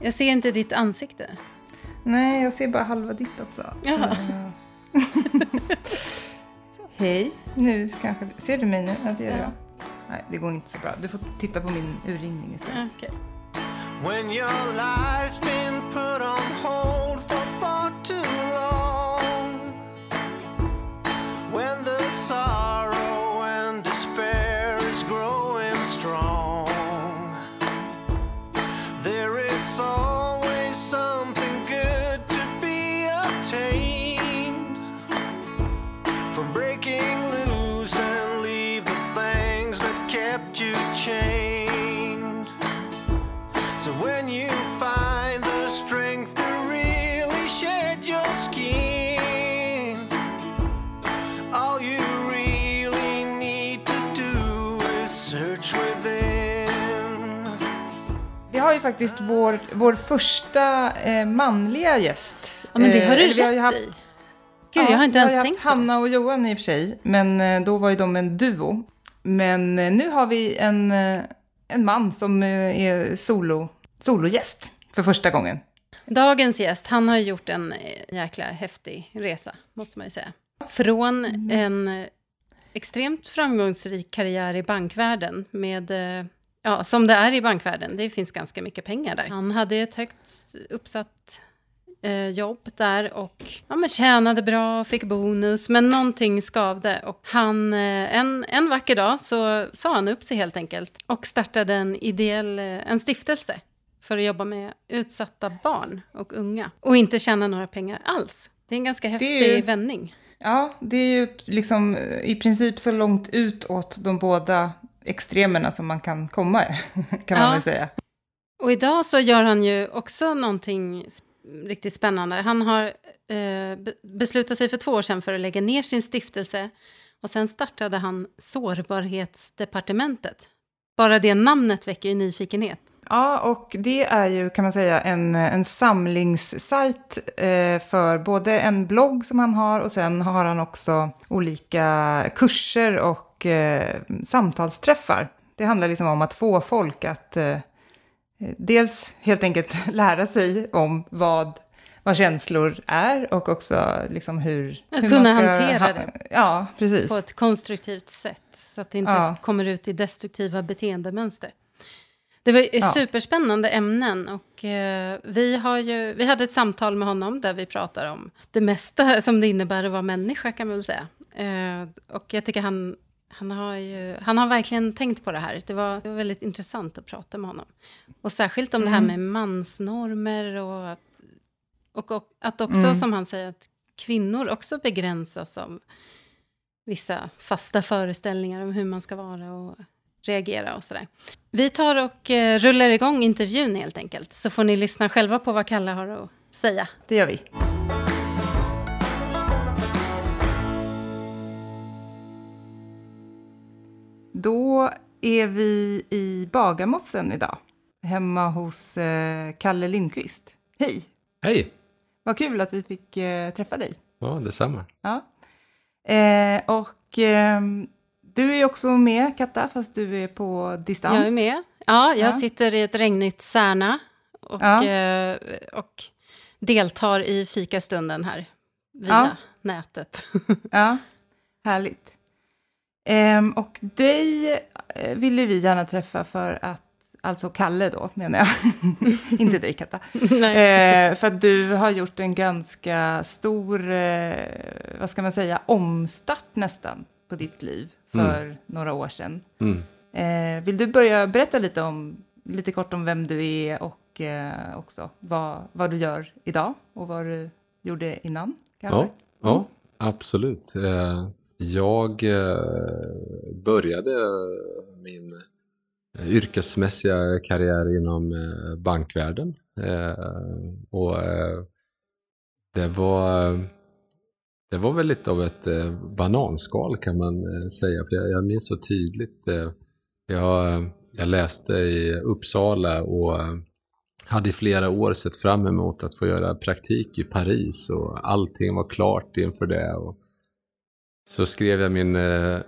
Jag ser inte ditt ansikte. Nej, jag ser bara halva ditt också. Jaha. Eh. Hej, nu kanske... Ser du mig nu? Ja, det gör Ja. jag. Nej, det går inte så bra. Du får titta på min urringning istället. Okej. Faktiskt vår, vår första eh, manliga gäst. Ja, men det har du Eh, vi har ju rätt haft, i. Gud, jag har inte vi ens har ju tänkt haft på det. Hanna och Johan i och för sig, men eh, då var ju de en duo. Men eh, nu har vi en, eh, en man som är solo, sologäst för första gången. Dagens gäst, han har gjort en jäkla häftig resa, måste man ju säga. Från en eh, extremt framgångsrik karriär i bankvärlden med, ja, som det är i bankvärlden, det finns ganska mycket pengar där. Han hade ett högt uppsatt eh, jobb där och ja, men tjänade bra, fick bonus, men någonting skavde. Och han, eh, en, en vacker dag så sa han upp sig helt enkelt och startade en ideell, eh, en stiftelse för att jobba med utsatta barn och unga och inte tjäna några pengar alls. Det är en ganska häftig ju- vändning. Ja, det är ju liksom i princip så långt ut åt de båda extremerna som man kan komma, kan man Ja. väl säga. Och idag så gör han ju också någonting riktigt spännande. Han har eh, be- beslutat sig för två år sedan för att lägga ner sin stiftelse och sen startade han Sårbarhetsdepartementet. Bara det namnet väcker ju nyfikenhet. Ja, och det är ju kan man säga en, en samlingssajt eh, för både en blogg som han har och sen har han också olika kurser och eh, samtalsträffar. Det handlar liksom om att få folk att eh, dels helt enkelt lära sig om vad, vad känslor är och också liksom hur... Att hur kunna hantera ha- det. Ja, precis. På ett konstruktivt sätt så att det inte Ja. kommer ut i destruktiva beteendemönster. Det var Ja. superspännande ämnen och eh, vi, har ju, vi hade ett samtal med honom där vi pratar om det mesta som det innebär att vara människa kan man väl säga. Eh, och jag tycker han, han, har ju, han har verkligen tänkt på det här. Det var, det var väldigt intressant att prata med honom. Och särskilt om det här med mansnormer och, och, och att också som han säger att kvinnor också begränsas av vissa fasta föreställningar om hur man ska vara och reagera och sådär. Vi tar och eh, rullar igång intervjun helt enkelt, så får ni lyssna själva på vad Kalle har att säga. Det gör vi. Då är vi i Bagarmossen idag, hemma hos eh, Kalle Lindqvist. Hej! Hej! Vad kul att vi fick eh, träffa dig. Ja, detsamma. Ja. Eh, och ehm, du är också med, Katta, fast du är på distans. Jag är med. Ja, jag Ja. sitter i ett regnigt Särna och, Ja. eh, och deltar i fikastunden här via Ja. nätet. Ja, härligt. Ehm, och dig eh, ville vi gärna träffa för att, alltså Kalle då menar jag, inte dig Katta. Nej. Eh, för att du har gjort en ganska stor, eh, vad ska man säga, omstart nästan på ditt liv för några år sedan. Mm. Eh, vill du börja berätta lite, om, lite kort om vem du är och eh, också vad, vad du gör idag och vad du gjorde innan? Kanske? Ja, ja, absolut. Eh, jag eh, började min eh, yrkesmässiga karriär inom eh, bankvärlden. Och det var, det var väl lite av ett bananskal kan man säga. För jag, minns så tydligt. Jag, jag läste i Uppsala och hade i flera år sett fram emot att få göra praktik i Paris och allting var klart inför det. Och så skrev jag min eh,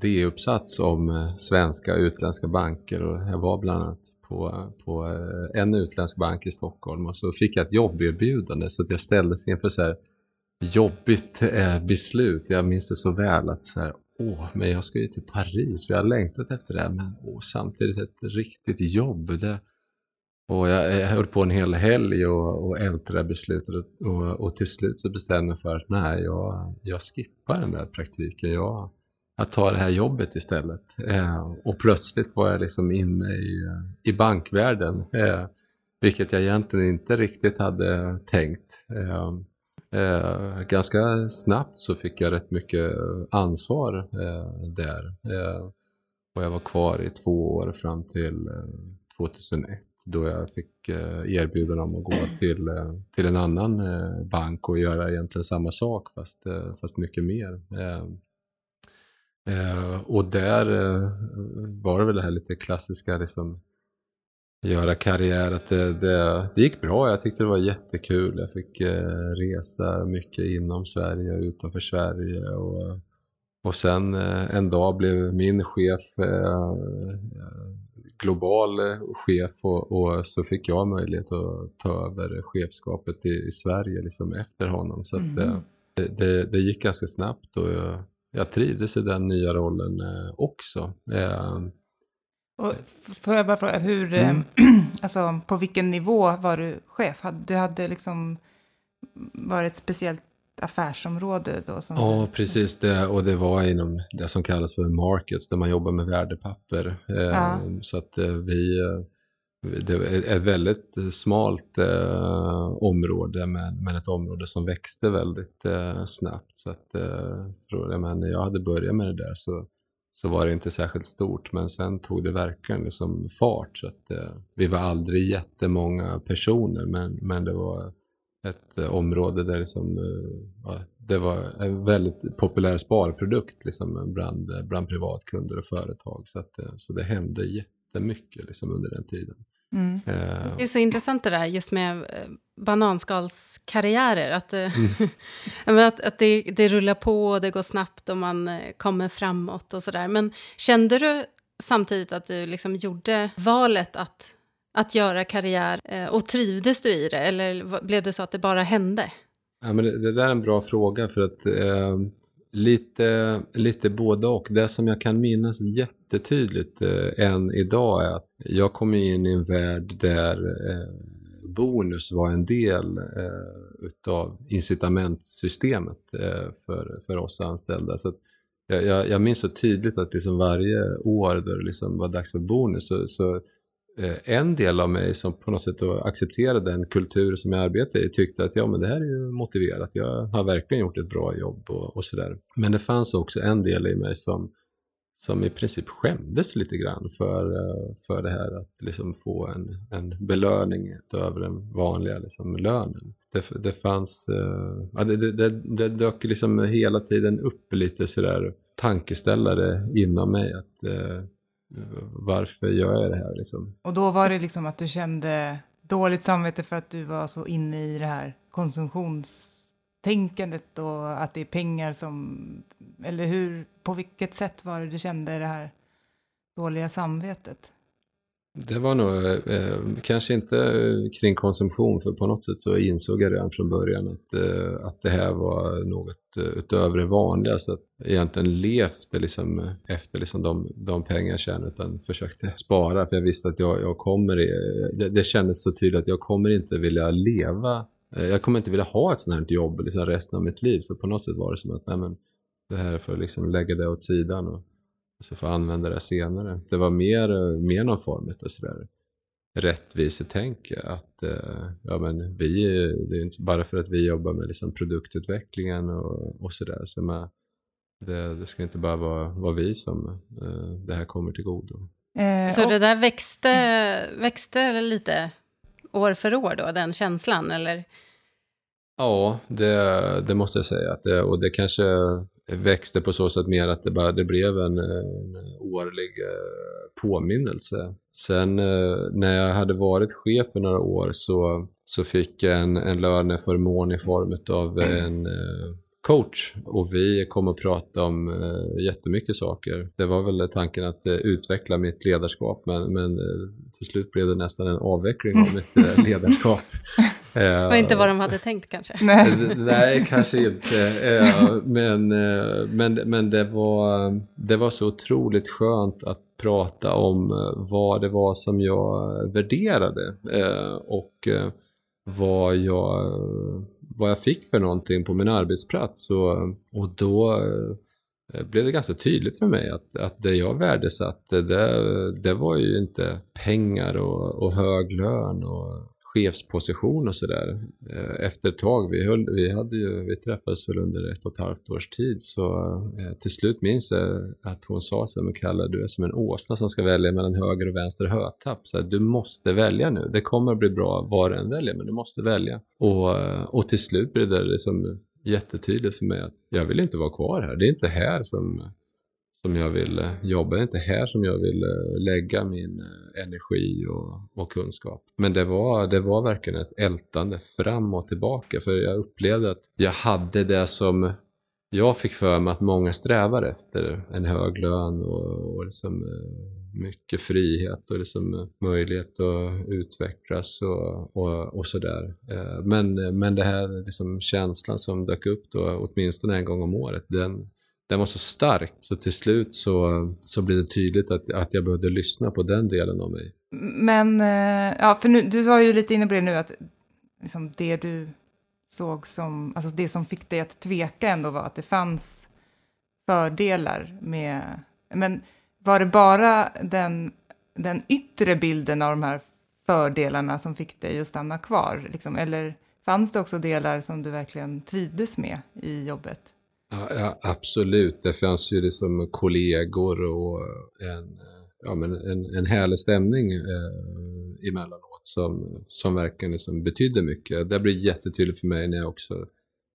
D-uppsats om eh, svenska och utländska banker och jag var bland annat på, på eh, en utländsk bank i Stockholm och så fick jag ett jobberbjudande så att jag ställdes inför så här jobbigt eh, beslut. Jag minns det så väl att så här, åh, men jag ska ju till Paris och jag har längtat efter det här, men åh, samtidigt ett riktigt jobb. Det, och jag, jag höll på en hel helg och, och ältade det beslutet och, och, och till slut så bestämde jag mig för att nej, jag, jag skippar den där praktiken. Jag, jag tar det här jobbet istället. Eh, och plötsligt var jag liksom inne i, i bankvärlden, eh, vilket jag egentligen inte riktigt hade tänkt. Eh, eh ganska snabbt så fick jag rätt mycket ansvar eh, där. Eh, och jag var kvar i två år fram till eh, 2001 då jag fick eh, erbjudande om att gå till, eh, till en annan eh, bank och göra egentligen samma sak fast, fast mycket mer. Ehm, och där var det väl det här lite klassiska liksom, göra karriär. Att det, det, det, gick bra, jag tyckte det var jättekul. Jag fick resa mycket inom Sverige och utanför Sverige. Och, och sen en dag blev min chef global chef och, och, så fick jag möjlighet att ta över chefskapet i, i Sverige liksom efter honom. Så mm. att, det, det, det, gick ganska snabbt och jag, jag trivdes i den nya rollen eh, också. Eh, och får jag bara fråga, hur, eh, mm. alltså, på vilken nivå var du chef? Du hade liksom varit ett speciellt affärsområde då? Som ja, precis. Det, och det var inom det som kallas för markets, där man jobbar med värdepapper. Ja. Så att vi det är ett väldigt smalt eh, område men, ett område som växte väldigt eh, snabbt. Så att, eh, jag men, när jag hade börjat med det där så, så var det inte särskilt stort men sen tog det verkligen liksom fart. Så att, eh, vi var aldrig jättemånga personer men, men det var ett eh, område där liksom, eh, det var en väldigt populär sparprodukt liksom, bland, bland privatkunder och företag. Så, att, så det hände jättemycket liksom, under den tiden. Mm. Det är så intressant det där just med eh, bananskalskarriärer. Att, eh, mm. att, att det, det rullar på och det går snabbt och man kommer framåt och sådär. Men kände du samtidigt att du liksom gjorde valet att, att göra karriär eh, och trivdes du i det? Eller blev det så att det bara hände? Ja, men det, det där är en bra fråga för att eh, lite, lite både och. Det som jag kan minnas jättetydligt eh, än idag är att jag kom in i en värld där eh, bonus var en del eh, utav incitamentsystemet eh, för, för oss anställda. Så jag, jag, jag minns så tydligt att liksom varje år då det liksom var dags för bonus så, så Eh, en del av mig som på något sätt accepterade den kultur som jag arbetade i tyckte att ja men det här är ju motiverat, jag har verkligen gjort ett bra jobb och, och sådär. Men det fanns också en del i mig som som i princip skämdes lite grann för, eh, för det här att liksom få en, en belöning utöver den vanliga liksom lönen. Det, det fanns, eh, ja, det, det, det dök liksom hela tiden upp lite sådär tankeställare inom mig att eh, varför gör jag det här liksom? Och då var det liksom att du kände dåligt samvete för att du var så inne i det här konsumtionstänkandet och att det är pengar som, eller hur på vilket sätt var det du kände det här dåliga samvetet? Det var nog eh, kanske inte kring konsumtion, för på något sätt så insåg jag redan från början att, eh, att det här var något eh, utöver det vanliga. Så att jag egentligen levde liksom efter liksom de, de pengar jag tjänade, utan försökte spara. För jag visste att jag, jag kommer, det, det kändes så tydligt att jag kommer inte vilja leva, eh, jag kommer inte vilja ha ett sånt här jobb liksom resten av mitt liv. Så på något sätt var det som att, nej men, det här för att liksom lägga det åt sidan och, så få använda det senare. Det var mer, mer någon form av sådär rättvisetänk att eh, ja, men vi, det är inte bara för att vi jobbar med liksom produktutvecklingen och, och sådär så det, det ska inte bara vara, vara vi som eh, det här kommer till godo. Eh, så det där växte, växte lite år för år då, den känslan eller? Ja, det, det måste jag säga. Att det, och det kanske växte på så sätt mer att det, bara, det blev en, en årlig eh, påminnelse. Sen eh, när jag hade varit chef för några år så, så fick jag en, en löneförmån i form av en eh, coach och vi kom att prata om eh, jättemycket saker. Det var väl tanken att utveckla mitt ledarskap men, men till slut blev det nästan en avveckling av mitt ledarskap. Eh, Och inte vad de hade tänkt kanske. Nej. Eh, Nej, kanske inte. Eh, Men, men, men det, var, det var så otroligt skönt att prata om vad det var som jag värderade och vad jag, vad jag fick för någonting på min arbetsplats. Och, och då blev det ganska tydligt för mig att, att det jag värdesatte det, det var ju inte pengar och, och hög lön och chefsposition och sådär. Eh, efter ett tag, vi, höll, vi, hade ju, vi träffades väl under ett och ett halvt års tid så eh, till slut minns jag att hon sa så här, men Kalle du är som en åsna som ska välja mellan höger och vänster hötapp. Så här, du måste välja nu, det kommer att bli bra vad du än väljer men du måste välja. Och, eh, och till slut blev det liksom jättetydligt för mig att jag vill inte vara kvar här, det är inte här som som jag vill eh, jobba. Det är inte här som jag vill eh, lägga min eh, energi och, och kunskap. Men det var, det var verkligen ett ältande fram och tillbaka för jag upplevde att jag hade det som jag fick för mig att många strävar efter. En hög lön och, och liksom, mycket frihet och liksom möjlighet att utvecklas och, och, och sådär. Men, men det här liksom känslan som dök upp då, åtminstone en gång om året, den, den var så stark så till slut så, så blev det tydligt att, att jag behövde lyssna på den delen av mig. Men, eh, ja, för nu, du var ju lite inne på det nu, att liksom det du såg som, alltså det som fick dig att tveka ändå var att det fanns fördelar med, men var det bara den, den yttre bilden av de här fördelarna som fick dig att stanna kvar? Liksom? Eller fanns det också delar som du verkligen trivdes med i jobbet? Ja, ja, absolut. Det fanns ju liksom kollegor och en, ja, men en, en härlig stämning eh, emellanåt som, som verkligen liksom betydde mycket. Det blev jättetydligt för mig när jag också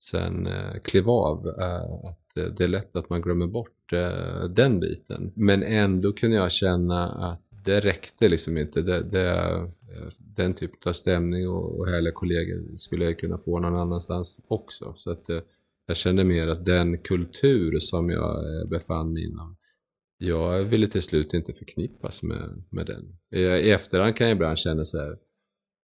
sen eh, klev av eh, att det är lätt att man glömmer bort eh, den biten. Men ändå kunde jag känna att det räckte liksom inte. Det, det, eh, den typen av stämning och, och härliga kollegor skulle jag kunna få någon annanstans också. Så att eh, jag kände mer att den kultur som jag eh, befann mig inom, jag ville till slut inte förknippas med, med den. I, efterhand kan jag ibland känna så här,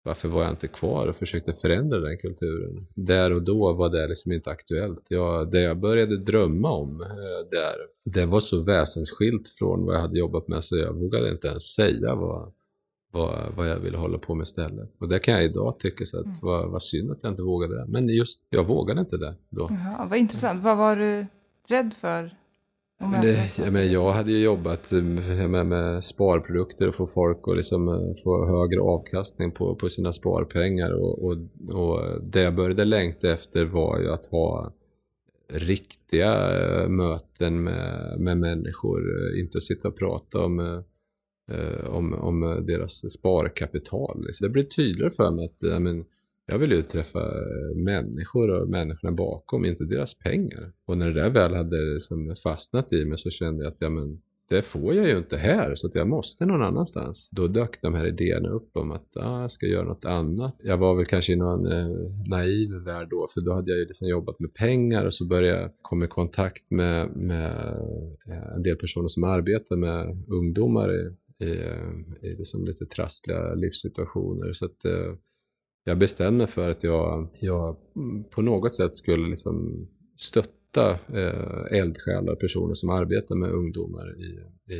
varför var jag inte kvar och försökte förändra den kulturen? Där och då var det liksom inte aktuellt. Jag, det jag började drömma om eh, där, det var så väsensskilt från vad jag hade jobbat med så jag vågade inte ens säga vad, vad, vad jag ville hålla på med istället. Och det kan jag idag tycka så att vad, vad synd att jag inte vågade det. Men just, jag vågade inte det då. Jaha, vad intressant. Vad var du rädd för? Jag Det, jag, men jag hade ju jobbat eh, med, med sparprodukter och få folk att liksom eh, få högre avkastning på, på sina sparpengar. Och, och, och det jag började längta efter var ju att ha riktiga eh, möten med, med människor. eh, Inte sitta och prata om, Eh, om, om deras sparkapital. liksom. Det blev tydligare för mig att ja, men, jag vill ju träffa eh, människor och människorna bakom, inte deras pengar. Och när det där väl hade liksom fastnat i mig så kände jag att ja, men, det får jag ju inte här, så att jag måste någon annanstans. Då dök de här idéerna upp om att ah, jag ska göra något annat. Jag var väl kanske i någon eh, naiv värld då, för då hade jag ju liksom jobbat med pengar och så började jag komma i kontakt med, med eh, en del personer som arbetar med ungdomar i, i, i liksom lite trassliga livssituationer. Så att eh, jag bestämde mig för att jag, jag på något sätt skulle liksom stötta eh, eldsjälar, personer som arbetar med ungdomar i, i,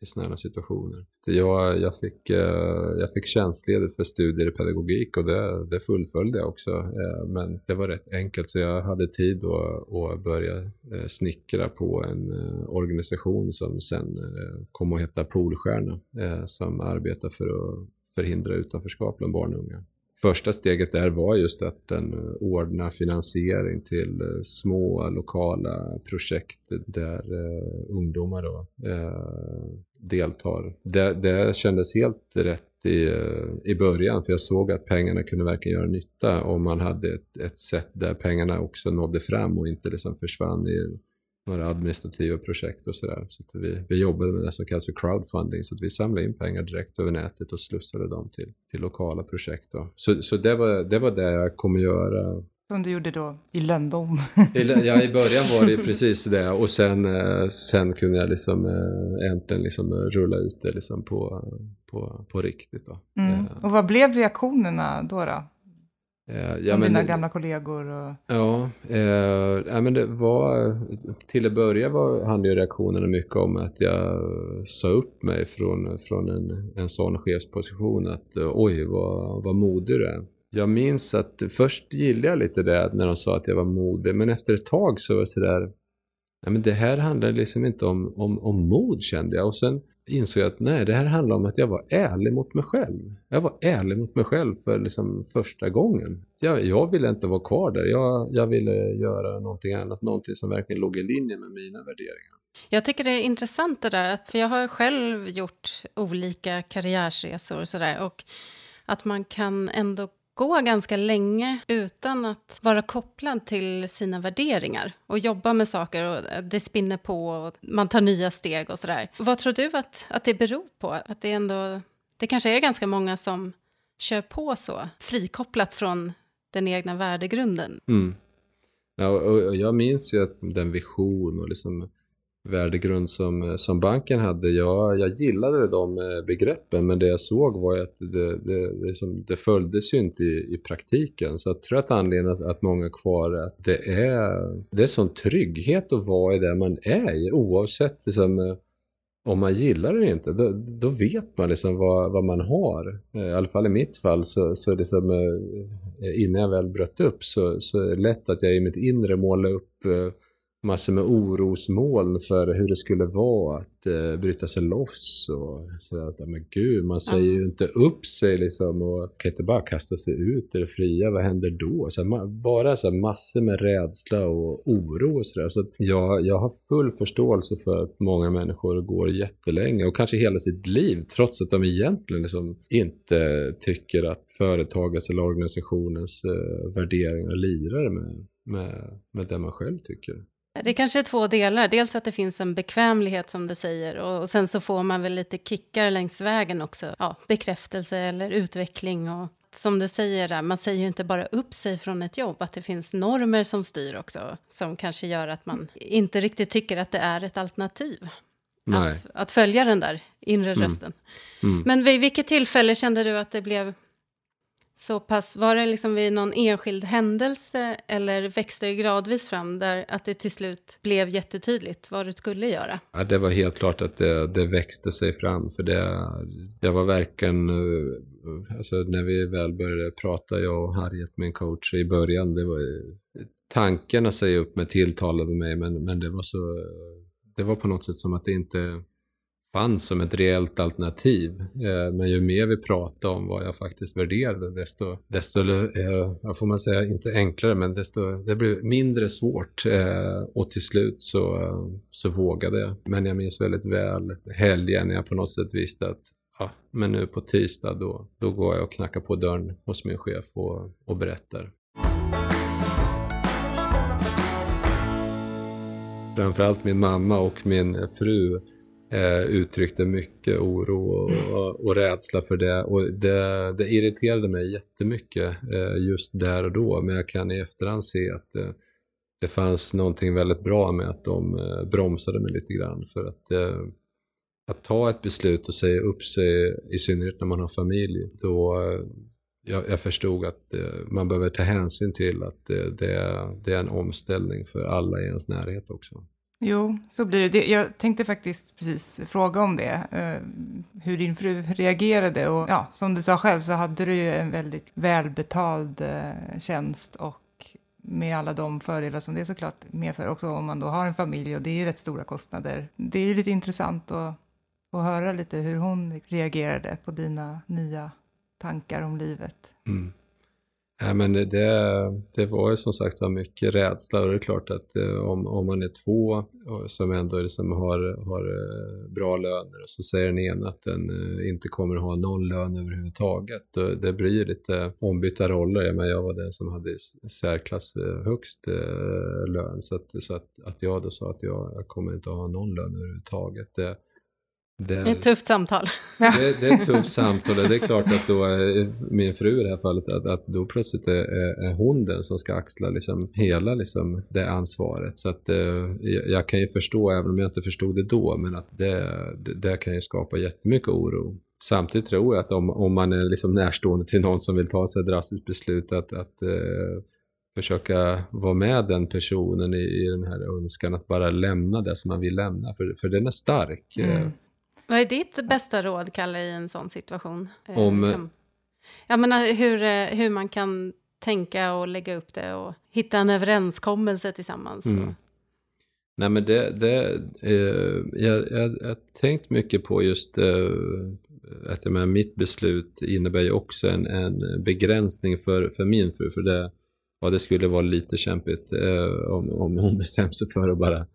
i sådana här situationer. Jag, jag, fick, eh, jag fick tjänstledigt för studier i pedagogik och det, det fullföljde jag också. Eh, men det var rätt enkelt så jag hade tid att, att börja eh, snickra på en eh, organisation som sen eh, kom att heta Polstjärna eh, som arbetar för att förhindra utanförskap bland barn och unga. Första steget där var just att den eh, ordna finansiering till eh, små lokala projekt där eh, ungdomar då, deltar. Det, det kändes helt rätt i, i början för jag såg att pengarna kunde verkligen göra nytta om man hade ett, ett sätt där pengarna också nådde fram och inte liksom försvann i några administrativa projekt och sådär. Så vi, vi jobbade med det som kallas för crowdfunding, så att vi samlade in pengar direkt över nätet och slussade dem till, till lokala projekt. Då. Så, så det, var, det var det jag kommer göra. Som du gjorde då i lönndom. I- Ja, i början var det precis det och sen, eh, sen kunde jag liksom äh, äntligen liksom eh, rulla ut det liksom på, på, på riktigt. Då. Mm. Eh, Och vad blev reaktionerna då? då? Eh, ja, men, dina gamla kollegor? Och... Ja, eh, ja, men det var, till att börja var, handlade reaktionerna mycket om att jag sa upp mig från, från en, en sån chefsposition att eh, oj vad, vad modig du är. Jag minns att först gillade jag lite det när de sa att jag var modig men efter ett tag så var det sådär Ja, men det här handlar liksom inte om, om, om mod kände jag och sen insåg jag att nej, det här handlar om att jag var ärlig mot mig själv. Jag var ärlig mot mig själv för liksom första gången. Jag, jag ville inte vara kvar där. Jag, jag ville göra någonting annat, någonting som verkligen låg i linje med mina värderingar. Jag tycker det är intressant det där, för jag har själv gjort olika karriärsresor och sådär. Och att man kan ändå gå ganska länge utan att vara kopplad till sina värderingar och jobba med saker och det spinner på och man tar nya steg och sådär. Vad tror du att, att det beror på? Att det ändå, det kanske är ganska många som kör på så, frikopplat från den egna värdegrunden. Mm. Ja, och, jag minns ju att den vision och liksom värdegrund som, eh, som banken hade, jag, jag gillade de eh, begreppen men det jag såg var ju att det, det, det, liksom, det följdes ju inte i, i praktiken. Så jag tror att anledningen att, att många är kvar är att det är, det är sån trygghet att vara i det man är i oavsett liksom, eh, om man gillar det eller inte, då, då vet man liksom vad, vad man har. I alla fall i mitt fall så, så liksom, innan jag väl bröt upp så, så är det lätt att jag i mitt inre målar upp massor med orosmoln för hur det skulle vara att eh, bryta sig loss och sådär. Att, men gud, man säger ju inte upp sig liksom och kan inte bara kasta sig ut i det fria. Vad händer då? Så här, ma- bara så massor med rädsla och oro och sådär. Så att jag, jag har full förståelse för att många människor går jättelänge och kanske hela sitt liv trots att de egentligen liksom inte tycker att företagets eller organisationens eh, värderingar lirar med, med, med det man själv tycker. Det kanske är två delar. Dels att det finns en bekvämlighet som du säger och, sen så får man väl lite kickar längs vägen också. Ja, bekräftelse eller utveckling och som du säger där, man säger ju inte bara upp sig från ett jobb, att det finns normer som styr också, som kanske gör att man inte riktigt tycker att det är ett alternativ. Att, att följa den där inre rösten. Mm. Men vid vilket tillfälle kände du att det blev så pass, var det liksom vid någon enskild händelse eller växte det gradvis fram där att det till slut blev jättetydligt vad du skulle göra? Ja, det var helt klart att det, det växte sig fram för det, jag var verkligen, eh, alltså när vi väl började prata, jag och Harriet, min coach, i början, det var ju- tanken att säga upp mig tilltalade mig men, men det var så, det var på något sätt som att det inte fanns som ett reellt alternativ. Eh, men ju mer vi pratade om vad jag faktiskt värderade, desto, desto eh, jag får man säga, inte enklare, men desto, det blev mindre svårt. Eh, och till slut så, så vågade jag. Men jag minns väldigt väl helgen när jag på något sätt visste att ja, men nu på tisdag då, då går jag och knackar på dörren hos min chef och, och berättar. Framförallt min mamma och min fru eh, uttryckte mycket oro och, och, rädsla för det. Och det, det irriterade mig jättemycket eh, just där och då. Men jag kan i efterhand se att eh, det fanns någonting väldigt bra med att de eh, bromsade mig lite grann. För att, eh, att ta ett beslut och säga upp sig, i synnerhet när man har familj, då eh, jag, jag förstod att eh, man behöver ta hänsyn till att eh, det, är, det är en omställning för alla i ens närhet också. Jo, så blir det. Jag tänkte faktiskt precis fråga om det. Eh, hur din fru reagerade. Och ja, som du sa själv så hade du ju en väldigt välbetald eh, tjänst och med alla de fördelar som det såklart medför också om man då har en familj och det är ju rätt stora kostnader. Det är ju lite intressant att, att höra lite hur hon reagerade på dina nya tankar om livet. Mm. Nej, men det, det var ju som sagt mycket rädsla och det är klart att eh, om, om man är två eh, som ändå liksom har, har eh, bra löner och så säger den ena att den inte kommer att ha någon lön överhuvudtaget. Det blir ju lite ombytta roller. Jag, menar, jag var den som hade i särklass högst lön så, att, så att, att jag då sa att jag, jag kommer inte att ha någon lön överhuvudtaget. Det, det, är ett tufft samtal. det, det är ett tufft samtal och det är klart att då är min fru i det här fallet, att, att då plötsligt är, är hon den som ska axla liksom hela liksom det ansvaret. Så att eh, jag, jag kan ju förstå, även om jag inte förstod det då, men att det, det, det kan ju skapa jättemycket oro. Samtidigt tror jag att om, om man är liksom närstående till någon som vill ta sig ett drastiskt beslut att, att eh, försöka vara med den personen i, i den här önskan att bara lämna det som man vill lämna, för, för den är stark. Eh, Mm. Vad är ditt bästa råd, Kalle, i en sån situation? Eh, Om- liksom- jag menar hur, eh, hur man kan tänka och lägga upp det och hitta en överenskommelse tillsammans. Mm. Nej men det, det eh, jag, jag, jag har tänkt mycket på just eh, att jag menar, mitt beslut innebär ju också en, en begränsning för, för min fru. För det, ja, det skulle vara lite kämpigt eh, om, om hon bestämde sig för att bara,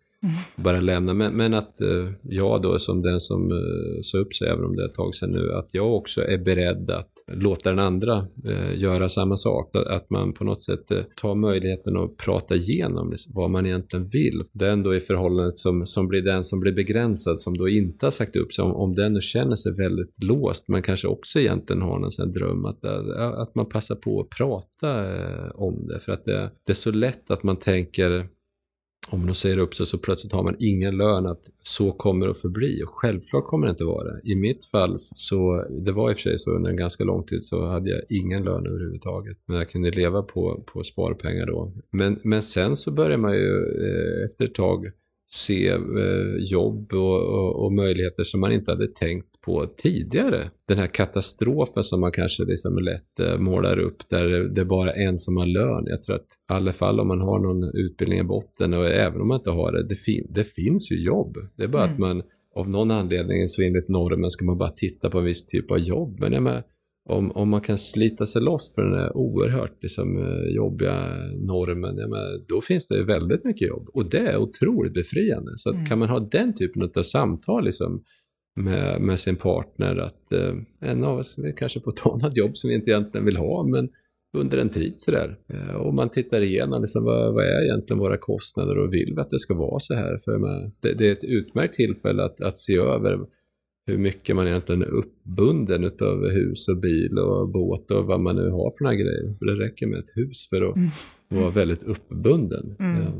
bara lämna. Men, men att eh, jag då som den som eh, sa upp sig, även om det är ett tag sedan nu, att jag också är beredd att låta den andra eh, göra samma sak. Att, att man på något sätt eh, tar möjligheten att prata igenom liksom, vad man egentligen vill. Det är ändå i förhållandet som, som blir den som blir begränsad, som då inte har sagt upp sig. Om, om den nu känner sig väldigt låst, men kanske också egentligen har någon sån dröm att, eh, att, att man passar på att prata eh, om det. För att det, det är så lätt att man tänker om de säger upp sig så plötsligt har man ingen lön att så kommer det att förbli. Och självklart kommer det inte vara det. I mitt fall så, det var i och för sig så under en ganska lång tid så hade jag ingen lön överhuvudtaget. Men jag kunde leva på, på sparpengar då. Men, men sen så börjar man ju eh, efter ett tag se eh, jobb och, och, och möjligheter som man inte hade tänkt på tidigare. Den här katastrofen som man kanske liksom lätt eh, målar upp där det är bara en som har lön. Jag tror att i alla fall om man har någon utbildning i botten och även om man inte har det, det, fin det finns ju jobb. Det är bara att man av någon anledning så enligt normen ska man bara titta på en viss typ av jobb. Men jag menar, om, om man kan slita sig loss från den här oerhört liksom, eh, jobbiga normen, jag menar, då finns det väldigt mycket jobb. Och det är otroligt befriande. Så att kan man ha den typen av samtal liksom, med, med sin partner, att eh, en av oss kanske får ta något jobb som vi inte egentligen vill ha, men under en tid sådär. Eh, och man tittar igenom liksom, vad, vad är egentligen våra kostnader och vill vi att det ska vara så här? För menar, det, det är ett utmärkt tillfälle att, att se över hur mycket man egentligen är uppbunden utav hus och bil och båt och vad man nu har för några grejer. För det räcker med ett hus för att vara väldigt uppbunden. Mm. Ja.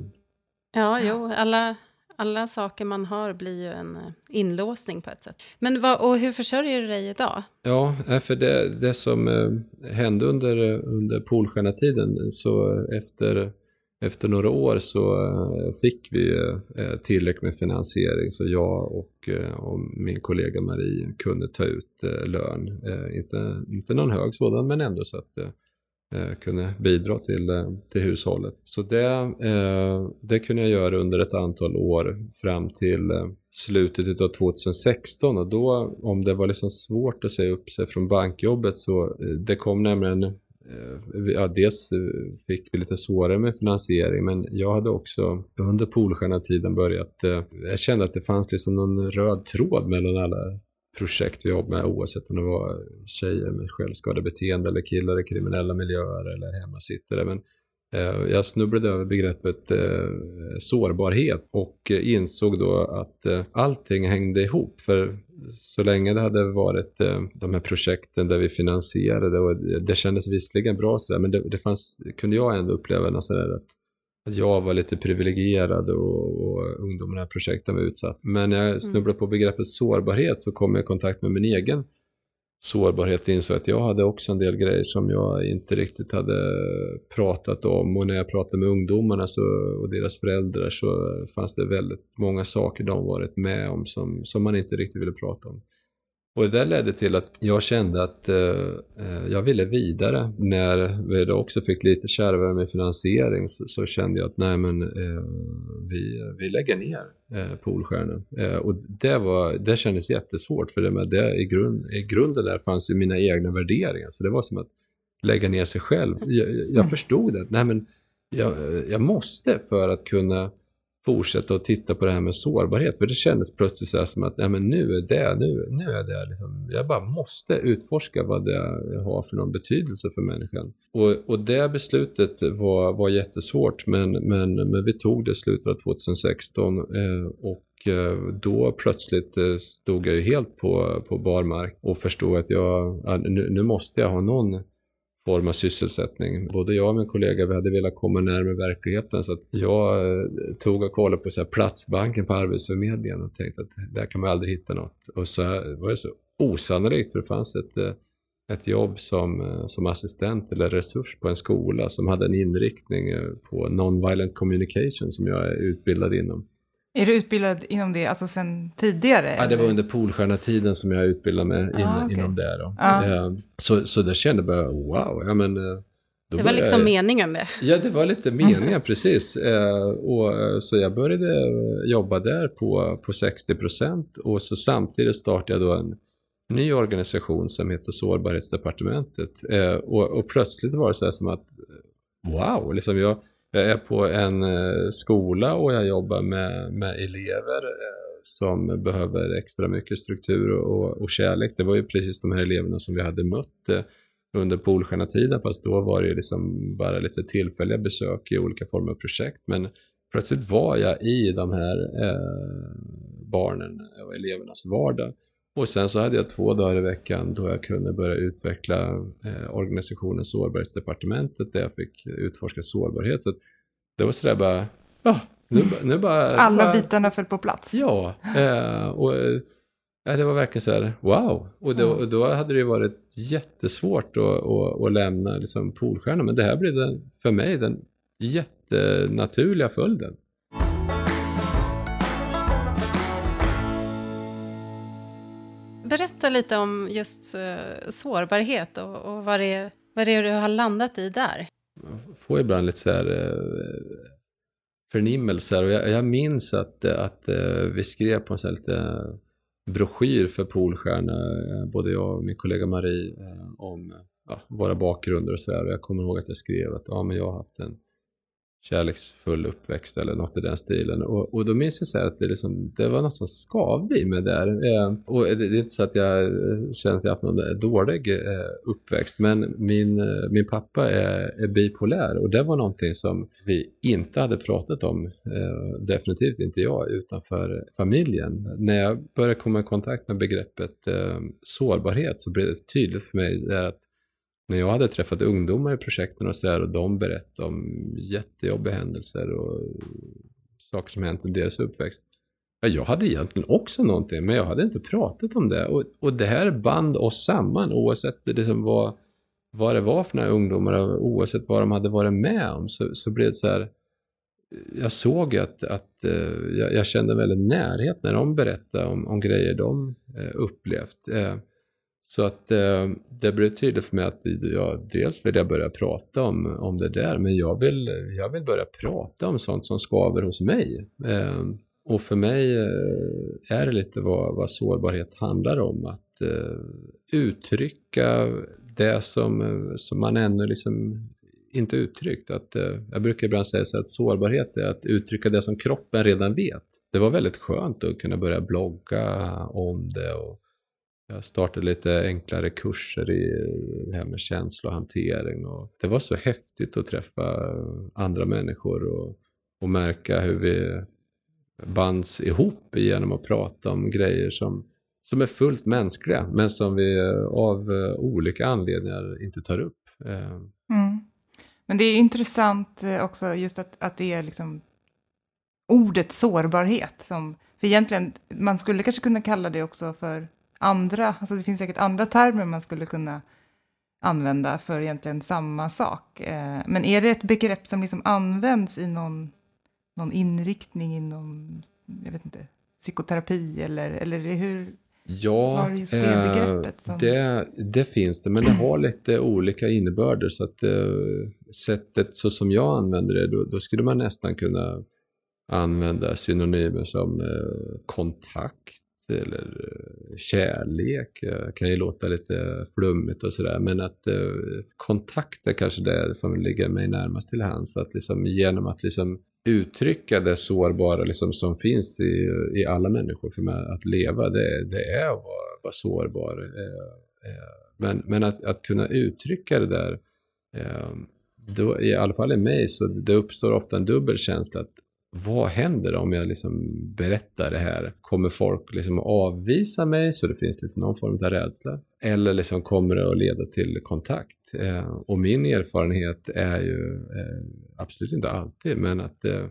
Ja, jo, alla, alla saker man har blir ju en eh, inlåsning på ett sätt. Men vad, och hur försörjer du dig idag? Ja, nej, för det, det som eh, hände under, under Polstjärna-tiden, så efter, efter några år så eh, fick vi eh, tillräckligt med finansiering så jag och, eh, och min kollega Marie kunde ta ut lön. Inte, inte någon hög sådan, men ändå så att det kunde bidra till, till hushållet. Så det, det kunde jag göra under ett antal år fram till slutet av 2016 och då om det var liksom svårt att säga upp sig från bankjobbet så det kom nämligen Eh, ja, dels eh, fick vi lite svårare med finansiering men jag hade också under Polstjärna-tiden börjat, eh, jag kände att det fanns liksom någon röd tråd mellan alla projekt vi jobbade med oavsett om det var tjejer med självskadebeteende eller killar i kriminella miljöer eller hemmasittare. Men jag snubblade över begreppet sårbarhet och insåg då att allting hängde ihop. För så länge det hade varit eh, de här projekten där vi finansierade och det kändes visserligen bra sådär men det, det fanns, kunde jag ändå uppleva något sådär att att jag var lite privilegierad och, och ungdomarna i projekten var utsatt. Men när jag snubblade på begreppet sårbarhet så kom jag i kontakt med min egen sårbarhet insåg att jag hade också en del grejer som jag inte riktigt hade pratat om och när jag pratade med ungdomarna så, och deras föräldrar så fanns det väldigt många saker de varit med om som, som man inte riktigt ville prata om. Och det där ledde till att jag kände att eh, eh, jag ville vidare. När vi då också fick lite kärvare med finansiering så, så kände jag att nej men eh, vi, vi lägger ner eh, Polstjärna. Eh, och det, var, det kändes jättesvårt för det, med det i, grund, i grunden där fanns ju mina egna värderingar. Så det var som att lägga ner sig själv. Jag, jag förstod det. Nej men jag, jag måste för att kunna fortsätta att titta på det här med sårbarhet. För det kändes plötsligt så här som att nej, men nu är det, nu, nu är det liksom, jag bara måste utforska vad det har för någon betydelse för människan. Och, och det beslutet var, var jättesvårt men, men, men vi tog det i slutet av 2016 eh, och eh, då plötsligt eh, stod jag ju helt på, på barmark och förstod att jag, nu, nu måste jag ha någon form av sysselsättning. Både jag och min kollega vi hade velat komma närmare verkligheten så att jag eh, tog och kollade på så här Platsbanken på Arbetsförmedlingen och tänkte att där kan man aldrig hitta något. Och så var det så osannolikt för det fanns ett, eh, ett jobb som, eh, som assistent eller resurs på en skola som hade en inriktning på non-violent communication som jag är utbildad inom. Är du utbildad inom det alltså sen tidigare? Ja, det var under Polstjärna-tiden som jag utbildade mig in, Ah, okej. inom det. Då. Ja. Eh, Så, så det kände jag bara, wow, ja men... eh, då Det var började liksom jag- meningen det. Ja, det var lite meningen, precis. Eh, och, eh, så jag började jobba där på, på 60 procent och så samtidigt startade jag då en ny organisation som heter Sårbarhetsdepartementet. Och, och plötsligt var det så här som att, wow, liksom jag, jag är på en eh, skola och jag jobbar med, med elever eh, som behöver extra mycket struktur och, och kärlek. Det var ju precis de här eleverna som vi hade mött eh, under Polstjärna-tiden fast då var det liksom bara lite tillfälliga besök i olika former av projekt. Men plötsligt var jag i de här eh, barnen och elevernas vardag. Och sen så hade jag två dagar i veckan då jag kunde börja utveckla eh, organisationen Sårbarhetsdepartementet där jag fick utforska sårbarhet. Så det var sådär bara, ja, nu, nu bara... Alla bara, bitarna föll på plats? Ja, eh, och eh, det var verkligen så här, wow. Och då, och då hade det varit jättesvårt att, att, att lämna liksom Polstjärnan, men det här blev den, för mig den jättenaturliga följden. Berätta lite om just eh, sårbarhet och, och vad, det är, vad det är du har landat i där. får ibland lite så här eh, förnimmelser och jag, jag minns att, eh, att vi skrev på en sån här lite broschyr för Polstjärna, både jag och min kollega Marie, om ja, våra bakgrunder och sådär. Jag kommer ihåg att jag skrev att ja, men jag har haft en kärleksfull uppväxt eller något i den stilen. Och, och då minns jag så här att det, liksom, det var något som skavde i mig där. Eh, och det, det är inte så att jag känner att jag haft någon eh, dålig eh, uppväxt, men min, eh, min pappa är, är bipolär och det var någonting som vi inte hade pratat om, eh, definitivt inte jag, utanför familjen. När jag började komma i kontakt med begreppet eh, sårbarhet så blev det tydligt för mig att när jag hade träffat ungdomar i projekten och sådär och de berättade om jättejobbiga händelser och saker som hänt under deras uppväxt. Ja, jag hade egentligen också någonting, men jag hade inte pratat om det. Och, och det här band oss samman oavsett liksom vad, vad det var för några ungdomar, och oavsett vad de hade varit med om, så, så blev det så här. Jag såg att, att eh, jag, jag kände väldigt närhet när de berättade om, om grejer de eh, upplevt. Eh, så att eh, det blev tydligt för mig att jag, dels vill jag börja prata om, om det där, men jag vill, jag vill börja prata om sånt som skaver hos mig. Eh, och för mig eh, är det lite vad, vad sårbarhet handlar om, att eh, uttrycka det som, eh, som man ännu liksom inte uttryckt. Att, eh, jag brukar ibland säga så att sårbarhet är att uttrycka det som kroppen redan vet. Det var väldigt skönt att kunna börja blogga om det och jag startade lite enklare kurser i eh, det här med känslohantering och det var så häftigt att träffa eh, andra människor och, och märka hur vi bands ihop genom att prata om grejer som, som är fullt mänskliga men som vi eh, av olika anledningar inte tar upp. Mm. Men det är intressant också just att, att det är liksom ordet sårbarhet som, för egentligen, man skulle kanske kunna kalla det också för andra, alltså det finns säkert andra termer man skulle kunna använda för egentligen samma sak. Eh, Men är det ett begrepp som liksom används i någon, någon inriktning inom, jag vet inte, psykoterapi eller, eller hur, Ja, Var just det eh, begreppet som- det, det finns det, men det har lite olika innebörder. Så att eh, sättet så som jag använder det, då, då skulle man nästan kunna använda synonymer som eh, kontakt eller eh, kärlek. Kan ju låta lite flummigt och sådär, men att eh, kontakt är kanske det som ligger mig närmast till hands. Att liksom genom att liksom uttrycka det sårbara liksom som finns i, i alla människor för mig att leva, det, det är att vara, vara sårbar. Eh, eh, men men att, att kunna uttrycka det där, eh, då, i alla fall i mig, så det uppstår ofta en dubbel känsla. Att vad händer om jag liksom berättar det här? Kommer folk liksom att avvisa mig så det finns liksom någon form av rädsla? Eller liksom kommer det att leda till kontakt? Eh, och min erfarenhet är ju, eh, absolut inte alltid, men att eh,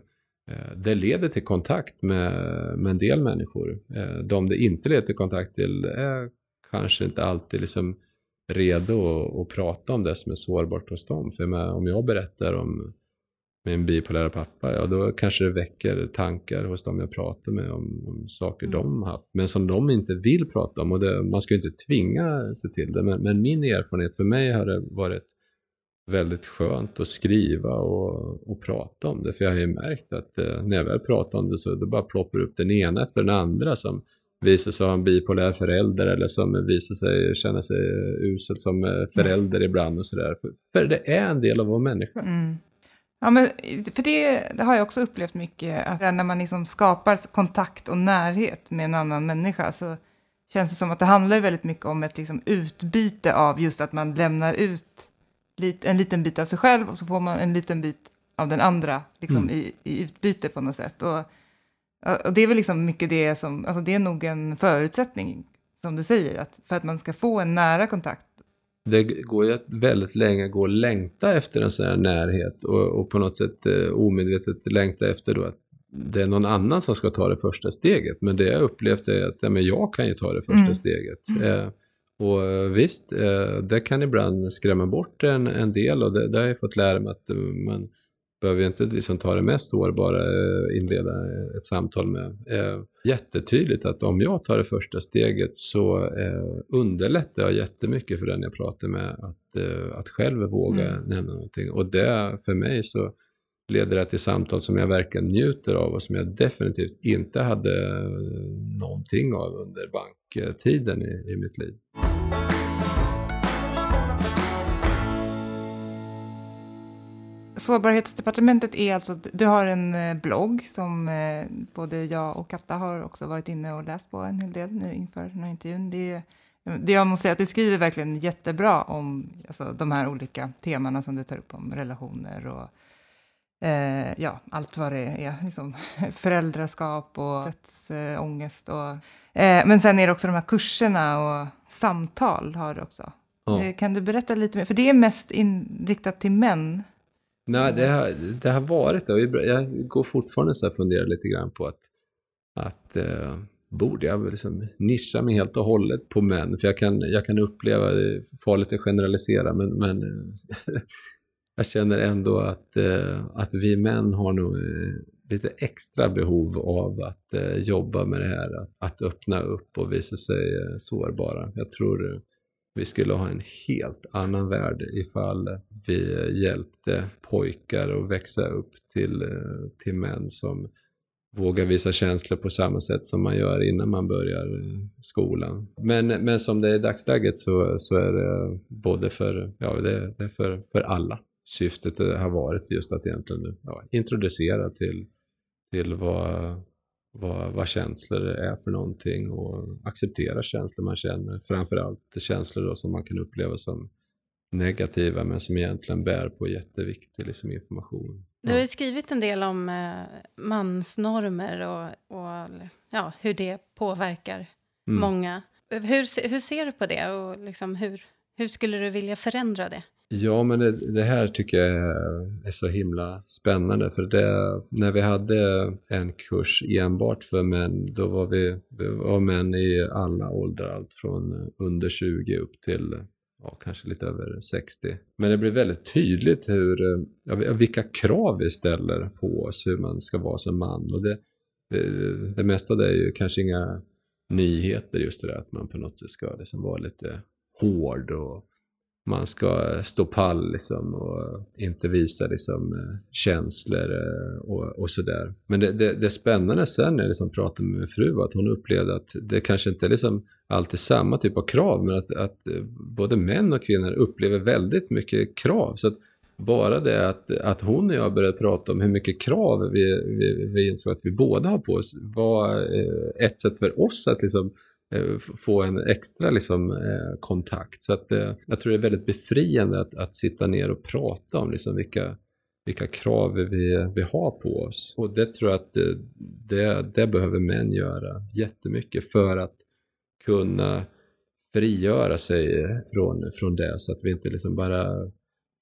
eh det leder till kontakt med, med en del människor. Eh, de det inte leder till kontakt till är kanske inte alltid liksom redo att, att prata om det som är sårbart hos dem. För med, om jag berättar om min bipolära pappa, ja då kanske det väcker tankar hos dem jag pratar med om, om saker mm. de haft, men som de inte vill prata om. Och det, man ska ju inte tvinga sig till det, men, men, min erfarenhet för mig har det varit väldigt skönt att skriva och, och prata om det, för jag har ju märkt att eh, när jag väl pratar om det så då bara ploppar upp den ena efter den andra som visar sig ha en bipolär förälder eller som visar sig känna sig usel som eh, förälder ibland och sådär. För, för det är en del av vara människa. Mm. Ja, men för det, det, har jag också upplevt mycket, att när man liksom skapar kontakt och närhet med en annan människa så känns det som att det handlar väldigt mycket om ett liksom utbyte av just att man lämnar ut en liten bit av sig själv och så får man en liten bit av den andra liksom, mm. i, i utbyte på något sätt. Och, och det är väl liksom mycket det som, alltså det är nog en förutsättning, som du säger, att för att man ska få en nära kontakt det går ju väldigt länge gå och längta efter en sån här närhet och, och på något sätt eh, omedvetet längta efter då att det är någon annan som ska ta det första steget. Men det jag upplevt är att ja, men jag kan ju ta det första mm. steget. Mm. Eh, och eh, visst, eh, det kan ibland skrämma bort en, en del och det, det har jag fått lära mig att man behöver inte liksom ta det mest sårbara, eh, inleda ett samtal med. Eh, jättetydligt att om jag tar det första steget så eh, underlättar jag jättemycket för den jag pratar med att, att själv våga mm. nämna någonting. Och det för mig så leder det till samtal som jag verkligen njuter av och som jag definitivt inte hade någonting av under banktiden i, i mitt liv. Sårbarhetsdepartementet är alltså, du har en eh, blogg som eh, både jag och Katta har också varit inne och läst på en hel del nu inför den här intervjun. Det, det jag måste säga att du skriver verkligen jättebra om alltså, de här olika temana som du tar upp om relationer och eh, ja, allt vad det är, liksom, föräldraskap och dödsångest. Och, eh, men sen är det också de här kurserna och samtal har du också. Ja. Eh, kan du berätta lite mer? För det är mest inriktat till män. Nej, det har, det har varit det. Jag går fortfarande så och funderar lite grann på att, att eh, borde jag liksom nischa mig helt och hållet på män? För jag kan, jag kan uppleva, det är farligt att generalisera, men, men jag känner ändå att, eh, att vi män har nog eh, lite extra behov av att eh, jobba med det här, att, att öppna upp och visa sig eh, sårbara. Jag tror vi skulle ha en helt annan värld ifall vi hjälpte pojkar att växa upp till, eh, till män som vågar visa känslor på samma sätt som man gör innan man börjar eh, skolan. Men, men som det är i dagsläget så, så är det både för, ja, det, det är för, för alla. Syftet har varit just att egentligen ja, introducera till, till vad vad, vad känslor är för någonting och acceptera känslor man känner. Framförallt känslor då som man kan uppleva som negativa men som egentligen bär på jätteviktig liksom, information. Du har ju skrivit en del om eh, mansnormer och, och ja, hur det påverkar mm. många. Hur, hur ser du på det och liksom hur, hur skulle du vilja förändra det? Ja, men det, det, här tycker jag är, så himla spännande. För det, när vi hade en kurs enbart för män, då var vi, vi var män i alla åldrar. Allt från under 20 upp till ja, kanske lite över 60. Men det blir väldigt tydligt hur, ja, vilka krav vi ställer på oss, hur man ska vara som man. Och det, det, det mesta det är ju kanske inga nyheter, just det där att man på något sätt ska liksom vara lite hård och man ska stå pall liksom och inte visa liksom känslor eh, och, och sådär. Men det, det, det spännande sen när jag liksom pratade med min fru var att hon upplevde att det kanske inte är liksom alltid samma typ av krav men att, att eh, både män och kvinnor upplever väldigt mycket krav. Så att bara det att, att hon och jag började prata om hur mycket krav vi, vi, vi insåg att vi båda har på oss var ett sätt för oss att liksom Eh, få en extra liksom, eh, kontakt. Så att, eh, jag tror det är väldigt befriande att, att sitta ner och prata om liksom, vilka, vilka krav vi, vi har på oss. Och det tror jag att det, det, det behöver män göra jättemycket för att kunna frigöra sig från, från det så att vi inte liksom bara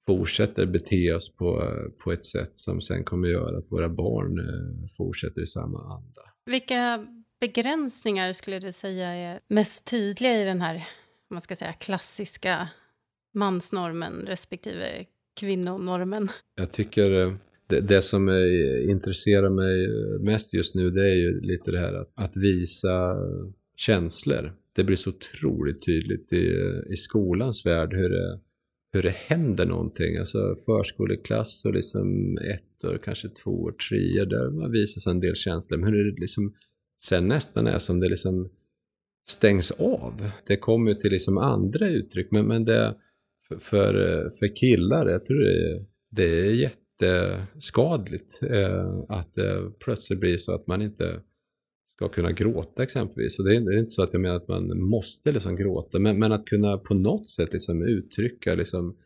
fortsätter bete oss på, på ett sätt som sen kommer göra att våra barn eh, fortsätter i samma anda. Vilka begränsningar skulle du säga är mest tydliga i den här man ska säga, klassiska mansnormen respektive kvinnonormen? Jag tycker eh, det, det som intresserar mig eh, mest just nu det är ju lite det här att, att visa eh, känslor. Det blir så otroligt tydligt i, i skolans värld hur det, hur det händer någonting. Alltså förskoleklass och liksom ett och kanske två och tre där man visar en del känslor. Men hur det liksom sen nästan är som det liksom stängs av. Det kommer ju till liksom andra uttryck, men, men det för, för, killar, jag tror det, det är jätteskadligt eh, att det plötsligt blir så att man inte ska kunna gråta exempelvis. Och det är, inte så att jag menar att man måste liksom gråta, men, men att kunna på något sätt liksom uttrycka liksom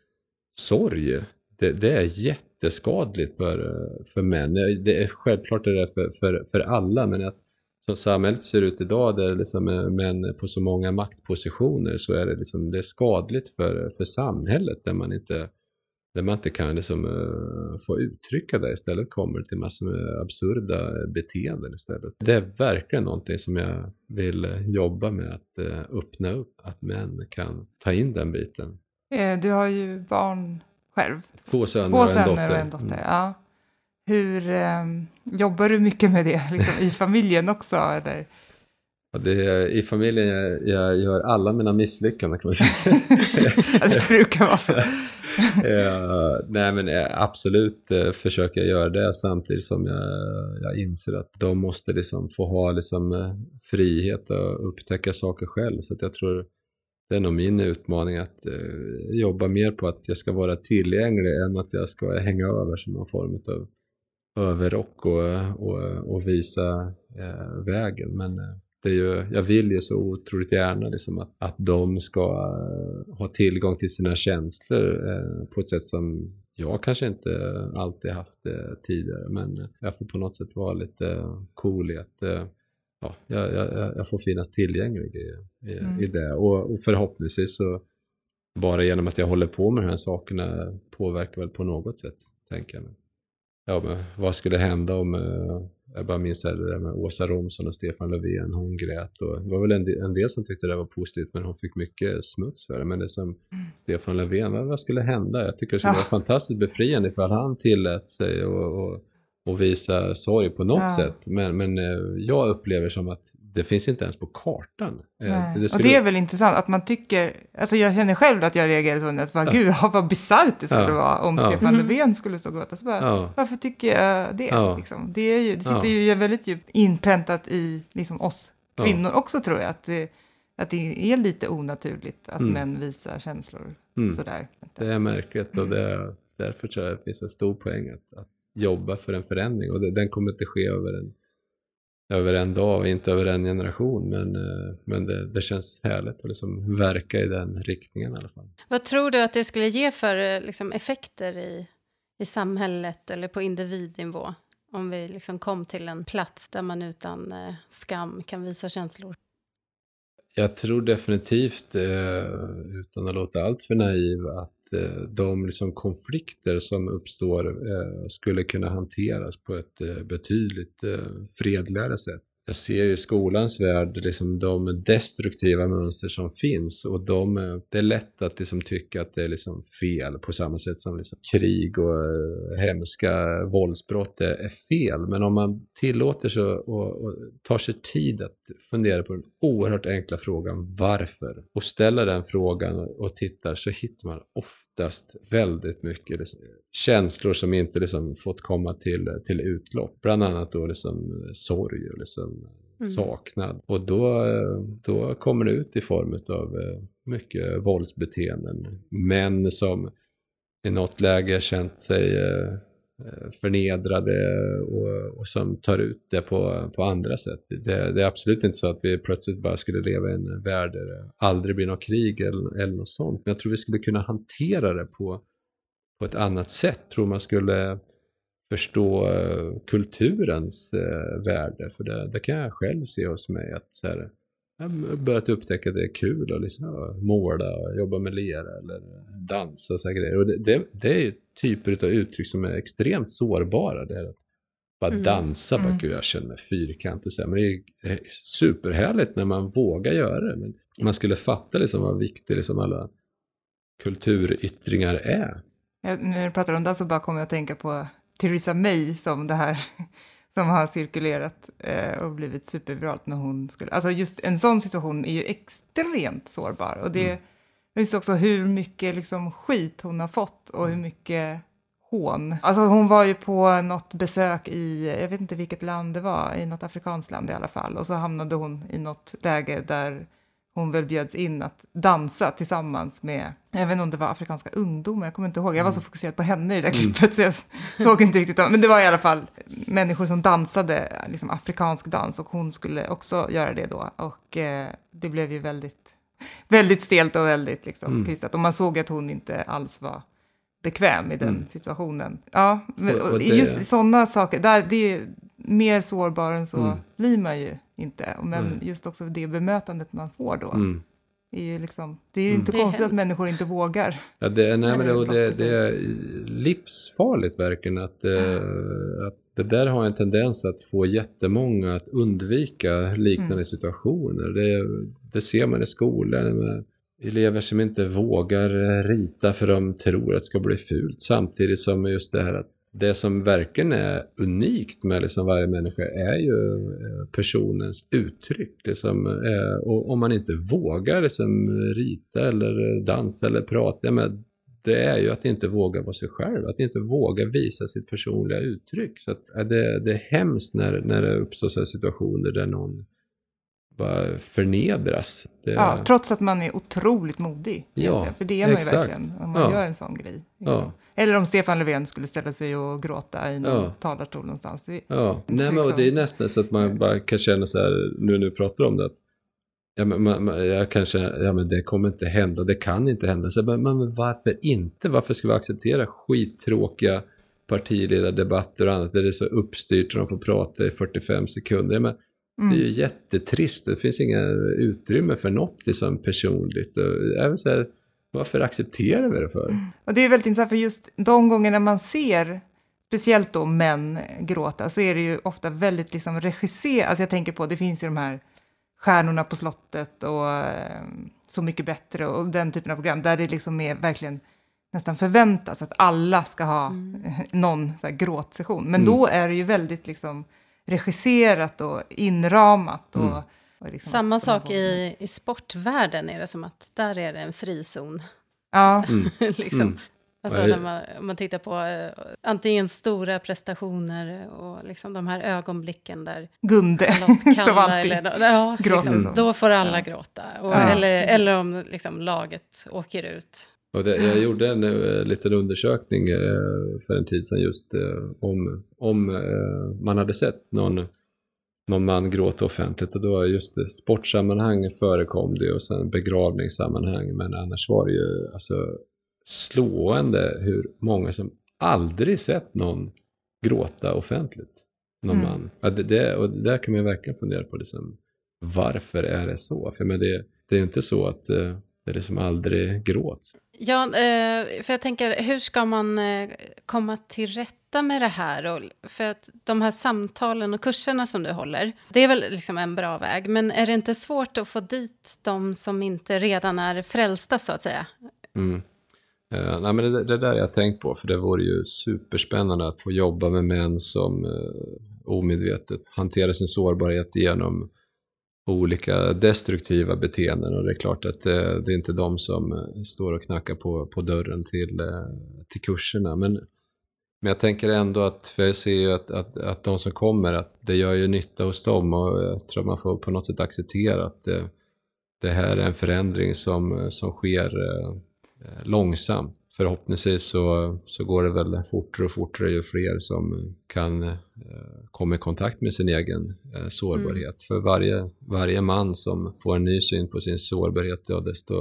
sorg, det, det är jätteskadligt för, för män. Det är självklart är det för, för, för alla, men att som samhället ser ut idag där liksom män på så många maktpositioner så är det, liksom, det är skadligt för, för samhället där man inte, där man inte kan liksom, uh, få uttrycka det. Istället kommer det till massor med absurda beteenden istället. Det är verkligen någonting som jag vill jobba med att uh, öppna upp, att män kan ta in den biten. Eh, du har ju barn själv. Två söner, Två och, en söner dotter. och en dotter. Mm. Ja. Hur eh, jobbar du mycket med det liksom, i familjen också? Eller? Är, I familjen jag, jag gör alla mina misslyckanden kan man säga. Det brukar vara så. Eh, nej men eh, absolut uh, försöker jag göra det samtidigt som jag, jag inser att de måste liksom få ha liksom, uh, frihet att upptäcka saker själv. Så jag tror det är nog min utmaning att uh, jobba mer på att jag ska vara tillgänglig än att jag ska hänga över som någon form av överrock och, och, och visa vägen. Men det är ju, jag vill ju så otroligt gärna liksom att, att de ska uh, ha tillgång till sina känslor uh, på ett sätt som jag kanske inte alltid haft uh, tidigare. Men jag får på något sätt vara lite cool i att ja, jag, jag, jag, får finnas tillgänglig i, i, mm. i det. Och, och, förhoppningsvis så bara genom att jag håller på med de här sakerna påverkar väl på något sätt, tänker jag. Ja, men vad skulle hända om jag bara minns det där med Åsa Romson och Stefan Löfven, hon grät. Och det var väl en del, en del som tyckte det var positivt, men hon fick mycket smuts för det. Men det som mm. Stefan Löfven, vad, vad, skulle hända? Jag tycker det skulle ja. vara fantastiskt befriande ifall han tillät sig och, och, och visa sorg på något ja. sätt. Men, men eh, jag upplever som att det finns inte ens på kartan. Eh, Nej. Det skulle... Och det är väl intressant att man tycker, alltså jag känner själv att jag reagerar så, att bara, ja. gud vad bisarrt det skulle ja. vara om ja. Stefan mm. Löfven skulle stå och gråta. Så bara, ja. Varför tycker jag det? Ja. Liksom? Det, är ju, det sitter ju väldigt djupt inpräntat i liksom, oss kvinnor också tror jag, att det, att det är lite onaturligt att mm. män visar känslor mm. sådär. Det är märkligt och det är, därför tror jag att det finns en stor poäng att, att jobba för en förändring och det, den kommer inte ske över en över en dag och inte över en generation. Men, eh, men det, det, känns härligt att liksom verka i den riktningen i alla fall. Vad tror du att det skulle ge för eh, liksom, effekter i, i samhället eller på individnivå? Om vi liksom kom till en plats där man utan eh, skam kan visa känslor. Jag tror definitivt, eh, utan att låta allt för naiv, att eh, de liksom konflikter som uppstår eh, skulle kunna hanteras på ett betydligt fredligare sätt jag ser ju i skolans värld liksom de destruktiva mönster som finns och de, det är lätt att liksom tycka att det är liksom fel på samma sätt som liksom krig och eh, hemska våldsbrott är, är, fel. Men om man tillåter sig och, och, tar sig tid att fundera på den oerhört enkla frågan varför och ställer den frågan och, tittar så hittar man ofta oftast väldigt mycket liksom, känslor som inte liksom fått komma till, till utlopp. Bland annat då liksom sorg och liksom mm. saknad. Och då, då kommer det ut i form av eh, mycket våldsbeteenden. Män som i något läge känt sig eh, Eh, förnedrade och, och som tar ut det på, på andra sätt. Det, det, är absolut inte så att vi plötsligt bara skulle leva i en värld där det aldrig blir något krig eller, eller något sånt. Men jag tror vi skulle kunna hantera det på, på ett annat sätt. Jag tror man skulle förstå eh, kulturens eh, värde. För det, det kan jag själv se hos mig. att så här, jag börjat upptäcka att det är kul att liksom, måla, jobba med lera eller dansa så grejer. Och det, det, det är ju typer av uttryck som är extremt sårbara. Det här att bara Mm. dansa, bara Mm. gud jag känner mig fyrkantig och så här. Men det är är superhärligt när man vågar göra det. Men man skulle fatta liksom vad viktigt liksom alla kulturyttringar är. Jag, när du pratar om det så bara kommer jag att tänka på Theresa May som det här som har cirkulerat eh, och blivit superviralt när hon skulle... Alltså just en sån situation är ju extremt sårbar. Och det Mm. just också hur mycket liksom skit hon har fått och hur mycket hån. Alltså hon var ju på något besök i, jag vet inte vilket land det var, i något afrikanskt land i alla fall. Och så hamnade hon i något läge där hon väl bjöds in att dansa tillsammans med, jag vet inte om det var afrikanska ungdomar, jag kommer inte ihåg. Jag var så fokuserad på henne i det där klippet så jag såg inte riktigt. Men det var i alla fall människor som dansade, liksom afrikansk dans och hon skulle också göra det då. Och eh, det blev ju väldigt, väldigt stelt och väldigt liksom Mm. Och man såg att hon inte alls var bekväm i den Mm. situationen. Ja, men, och och det- just sådana saker, där, det är mer sårbar än så Mm. blir man ju inte. Men Nej. just också det bemötandet man får då. Mm. Är ju liksom, det är ju Mm. inte Det är konstigt att människor inte vågar. Ja, det, nej, men det, och det, det är livsfarligt verkligen att, eh, att det där har en tendens att få jättemånga att undvika liknande Mm. situationer. Det, det ser man i skolan med elever som inte vågar rita för de tror att det ska bli fult samtidigt som just det här att det som verkligen är unikt med liksom varje människa är ju eh, personens uttryck. Liksom, och om man inte vågar liksom, rita eller dansa eller prata, med, det är ju att inte våga vara sig själv, att inte våga visa sitt personliga uttryck. Så att, eh, det, det är hemskt när, när det uppstår situationer där någon bara förnedras. Det, Ja, trots att man är otroligt modig. Ja. För det är man ju exakt. verkligen om man Ja. gör en sån grej. Liksom. Ja. Eller om Stefan Löfven skulle ställa sig och gråta i någon Ja. talarstol någonstans. Det, Ja, nej, men Liksom. det är nästan så att man bara kan känna så här, nu när du pratar om det, att ja, men, man, man, jag kan känna, ja men det kommer inte hända, det kan inte hända. Så, men, men varför inte? Varför ska vi acceptera skittråkiga partiledardebatter och annat där det är så uppstyrt och de får prata i 45 sekunder? Men, Mm. Det är ju jättetrist, det finns inga utrymme för något liksom personligt. Och, även så här, varför accepterar vi det för? Och det är väldigt intressant för just de gångerna man ser, speciellt då män gråta, så är det ju ofta väldigt liksom regisserat. Alltså jag tänker på, det finns ju de här Stjärnorna på slottet och eh, Så mycket bättre och den typen av program där det liksom är verkligen nästan förväntas att alla ska ha någon så här gråtsession. Men Mm. då är det ju väldigt liksom regisserat och inramat. Och, Mm. och liksom Samma sak i, i sportvärlden är det som att där är det en frizon. Ja, liksom. Mm. Alltså när man, om man tittar på eh, antingen stora prestationer och liksom de här ögonblicken där Gunde som alltid. eller, ja, gråter liksom, så. då får alla gråta. Och, Ja. eller, eller om liksom, laget åker ut. Och det, jag gjorde en eh, liten undersökning eh, för en tid sedan just eh, om, om eh, man hade sett någon, någon man gråta offentligt och då just det, sportsammanhang förekom det och sen begravningssammanhang men annars var det ju alltså slående hur många som aldrig sett någon gråta offentligt. Någon Mm. man. Ja, det, det, och det där kan man verkligen fundera på liksom, varför är det så? För men det, det är ju inte så att eh, det liksom aldrig gråts. Ja, eh, för jag tänker, hur ska man eh, komma till rätta med det här? Och, för att de här samtalen och kurserna som du håller, det är väl liksom en bra väg. Men är det inte svårt att få dit de som inte redan är frälsta, så att säga? Mm. Eh, nej, men det, det där jag tänkt på, för det vore ju superspännande att få jobba med män som eh, omedvetet hanterar sin sårbarhet genom olika destruktiva beteenden. Och det är klart att eh, det är inte de som eh, står och knackar på, på dörren till, eh, till kurserna. Men, men jag tänker ändå att, för jag ser ju att, att, att de som kommer, att det gör ju nytta hos dem och jag tror man får på något sätt acceptera att eh, det här är en förändring som, som sker eh, långsamt. Förhoppningsvis så, så går det väl fortare och fortare ju fler som kan eh, komma i kontakt med sin egen eh, sårbarhet. För varje, varje man som får en ny syn på sin sårbarhet, ja, desto,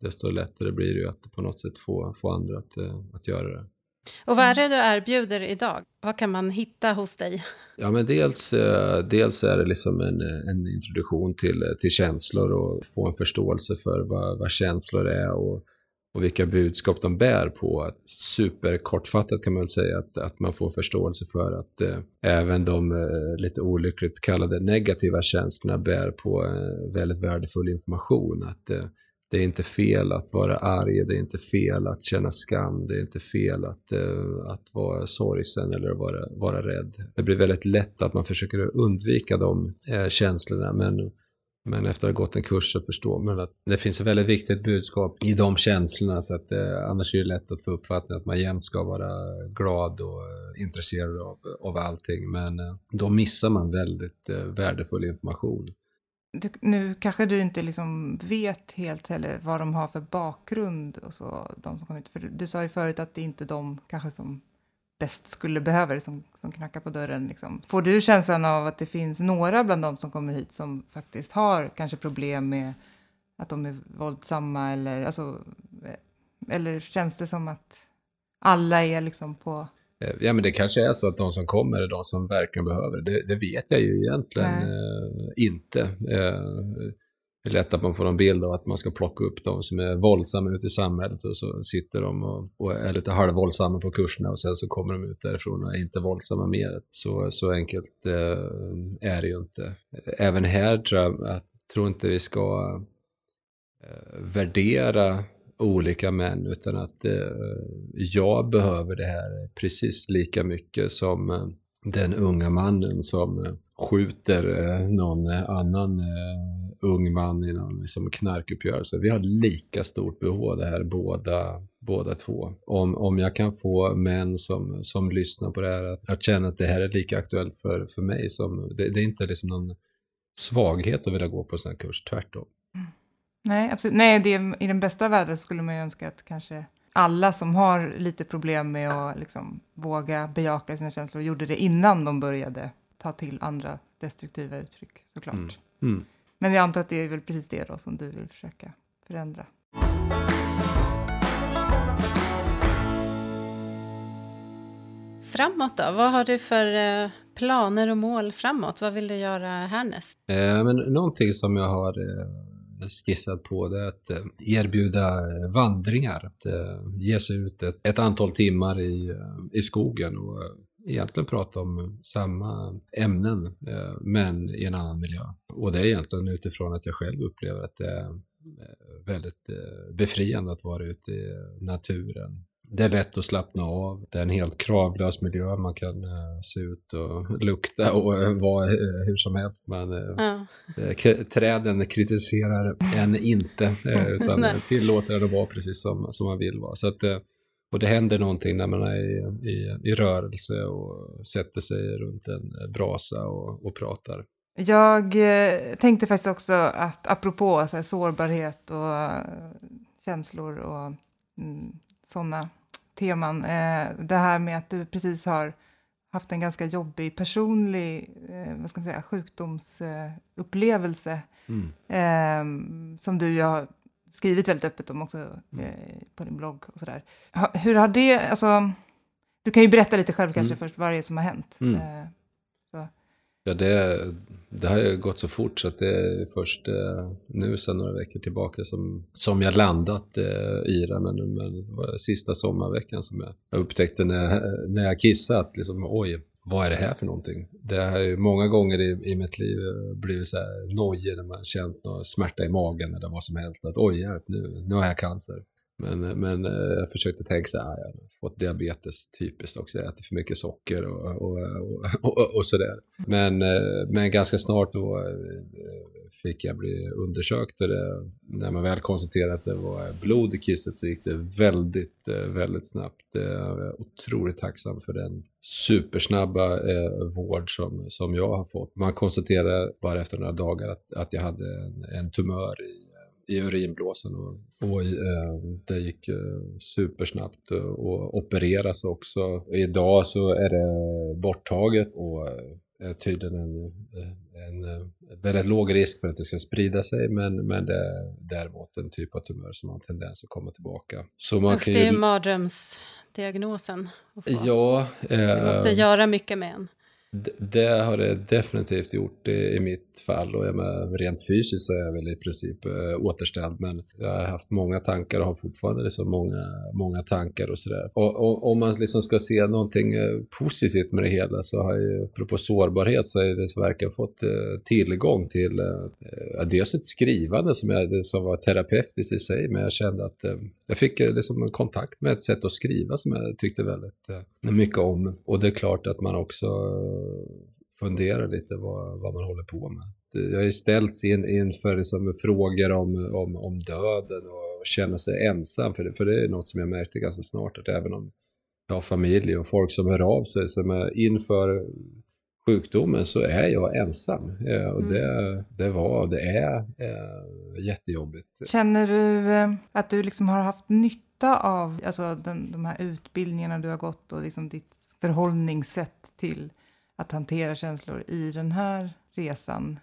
desto lättare blir det ju att på något sätt få, få andra att, eh, att göra det. Och vad är det du erbjuder idag? Vad kan man hitta hos dig? Ja, men dels, eh, dels är det liksom en, en introduktion till, till känslor och få en förståelse för vad, vad känslor är och, och vilka budskap de bär på. Superkortfattat kan man väl säga att, att man får förståelse för att eh, även de eh, lite olyckligt kallade negativa känslorna bär på eh, väldigt värdefull information. Att eh, det är inte fel att vara arg, det är inte fel att känna skam, det är inte fel att, eh, att vara sorgsen eller vara, vara rädd. Det blir väldigt lätt att man försöker undvika de eh, känslorna men, men efter att ha gått en kurs så förstår man att det finns ett väldigt viktigt budskap i de känslorna så att eh, annars är det lätt att få uppfattningen att man jämt ska vara glad och eh, intresserad av, av allting men eh, då missar man väldigt eh, värdefull information. Du, nu kanske du inte liksom vet helt heller vad de har för bakgrund och så, de som kommer hit. För du, du sa ju förut att det inte är de kanske som bäst skulle behöva det som, som knackar på dörren. Liksom. Får du känslan av att det finns några bland de som kommer hit som faktiskt har kanske problem med att de är våldsamma eller, alltså, eller känns det som att alla är liksom på Eh, ja, men det kanske är så att de som kommer är de som verkligen behöver det. Det vet jag ju egentligen eh, inte. Eh, det är lätt att man får en bild av att man ska plocka upp de som är våldsamma ute i samhället och så sitter de och, och är lite halvvåldsamma på kurserna och sen så kommer de ut därifrån och är inte våldsamma mer. Så, så enkelt eh, är det ju inte. Även här tror jag, jag tror inte vi ska eh, värdera olika män utan att eh, jag behöver det här precis lika mycket som eh, den unga mannen som eh, skjuter eh, någon eh, annan eh, ung man i någon liksom, knarkuppgörelse. Vi har lika stort behov av det här båda, båda två. Om, om jag kan få män som, som lyssnar på det här att, att känna att det här är lika aktuellt för, för mig som, det, det är inte liksom någon svaghet att vilja gå på en sån här kurs, tvärtom. Mm. Nej, absolut. Nej, det, i den bästa världen skulle man ju önska att kanske alla som har lite problem med att liksom våga bejaka sina känslor gjorde det innan de började ta till andra destruktiva uttryck, såklart. Mm. Mm. Men jag antar att det är väl precis det då som du vill försöka förändra. Framåt då? Vad har du för eh, planer och mål framåt? Vad vill du göra härnäst? Eh, men någonting som jag har eh skissat på det att eh, erbjuda vandringar. Att eh, ge sig ut ett, ett antal timmar i, i skogen och egentligen prata om samma ämnen men i en annan miljö. Och det är egentligen utifrån att jag själv upplever att det är väldigt befriande att vara ute i naturen det är lätt att slappna av. Det är en helt kravlös miljö. Man kan se ut och lukta och vara hur som helst. Men ja. träden kritiserar en inte utan tillåter en att vara precis som, som man vill vara. Så att, och det händer någonting när man är i, i, i rörelse och sätter sig runt en brasa och, och pratar. Jag tänkte faktiskt också att apropå så här, sårbarhet och känslor och mm, sådana teman. Eh, det här med att du precis har haft en ganska jobbig personlig eh, vad ska man säga, sjukdomsupplevelse mm. eh, som du har skrivit väldigt öppet om också mm. Eh, på din blogg och sådär. Hur har det, alltså, du kan ju berätta lite själv kanske mm. först vad det är som har hänt. Mm. Eh, Ja, det, det har ju gått så fort så att det är först eh, nu sedan några veckor tillbaka som, som jag landat eh, i det. Men, men det var sista sommarveckan som jag, jag upptäckte när när jag kissat, liksom, oj, vad är det här för någonting? Det har ju många gånger i, i mitt liv blivit så här nojig när man känt någon smärta i magen eller vad som helst. Att oj, hjälp, nu, nu har jag cancer. Men, men eh, jag försökte tänka så här, ah, jag har fått diabetes typiskt också, jag äter för mycket socker och, och, och, och, och sådär. Men, eh, men ganska snart då eh, fick jag bli undersökt och det, när man väl konstaterade att det var blod i kisset så gick det väldigt, väldigt snabbt. Jag är otroligt tacksam för den supersnabba vård som, som jag har fått. Man konstaterade bara efter några dagar att, att jag hade en, en tumör i i urinblåsen och, och eh, det gick eh, supersnabbt och opereras också. Idag så är det borttaget och är tydligen en, en, väldigt låg risk för att det ska sprida sig men, men det är däremot en typ av tumör som har en tendens att komma tillbaka. Så man Usch, kan det är ju, mardrömsdiagnosen. ja, Det måste eh, göra mycket med en. Det har det definitivt gjort i, i mitt fall och jag med, rent fysiskt så är jag väl i princip eh, återställd men jag har haft många tankar och har fortfarande liksom många, många tankar och sådär. Och, och om man liksom ska se någonting eh, positivt med det hela så har jag ju, apropå sårbarhet så har jag det verkligen fått eh, tillgång till dels ett skrivande som, jag, som var terapeutiskt i sig men jag kände att jag fick eh, liksom en kontakt med ett sätt att skriva som jag tyckte väldigt eh, mycket om. Och det är klart att man också eh, funderar lite vad, vad man håller på med. Jag har ju ställts in, inför liksom frågor om, om, om döden och känna sig ensam. För det, för det är något som jag märkte ganska snart att även om jag har familj och folk som hör av sig som är inför sjukdomen så är jag ensam. Eh, Och det, det var det är eh, jättejobbigt. Känner du eh, att du liksom har haft nytta av alltså den, de här utbildningarna du har gått och liksom ditt förhållningssätt till att hantera känslor i den här resan?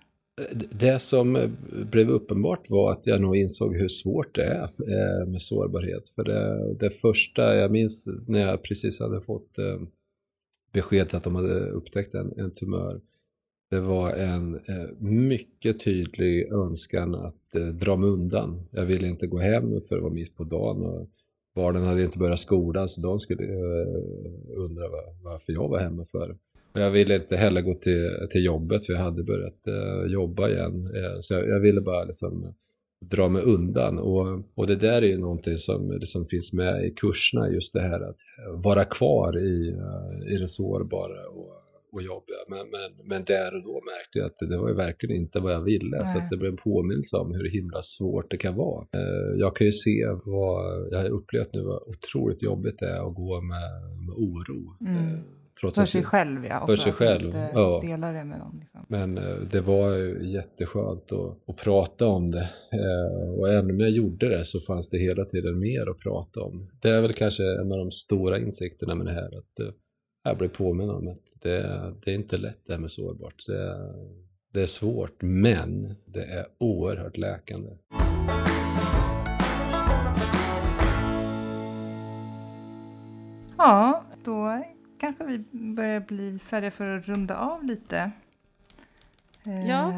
Det som blev uppenbart var att jag nog insåg hur svårt det är med sårbarhet. För det, det första jag minns när jag precis hade fått beskedet att de hade upptäckt en, en tumör, det var en eh, mycket tydlig önskan att eh, dra mig undan. Jag ville inte gå hem för det var mitt på dagen och barnen hade inte börjat skolan så de skulle eh, undra var, varför jag var hemma för. Och jag ville inte heller gå till, till jobbet för jag hade börjat eh, jobba igen. Eh, så jag, jag ville bara liksom dra mig undan. Och, och det där är ju någonting som liksom finns med i kurserna, just det här att eh, vara kvar i, eh, i det sårbara och, och jobbiga. Men, men, men där och då märkte jag att det var ju verkligen inte vad jag ville. Så Nej. att det blev en påminnelse om hur himla svårt det kan vara. Eh, Jag kan ju se vad jag har upplevt nu, vad otroligt jobbigt det är att gå med, med oro. Mm. Trots För sig själv, ja. För också, sig själv, Inte ja. dela det med någon. Liksom. Men eh, det var jätteskönt att, att prata om det. Eh, Och även om jag gjorde det så fanns det hela tiden mer att prata om. Det är väl kanske en av de stora insikterna med det här. Att eh, jag blev påminn om att det, det är inte lätt det här med sårbart. Det, det är svårt, men det är oerhört läkande. Ja, då kanske vi börjar bli färdiga för att runda av lite. Eh, Ja.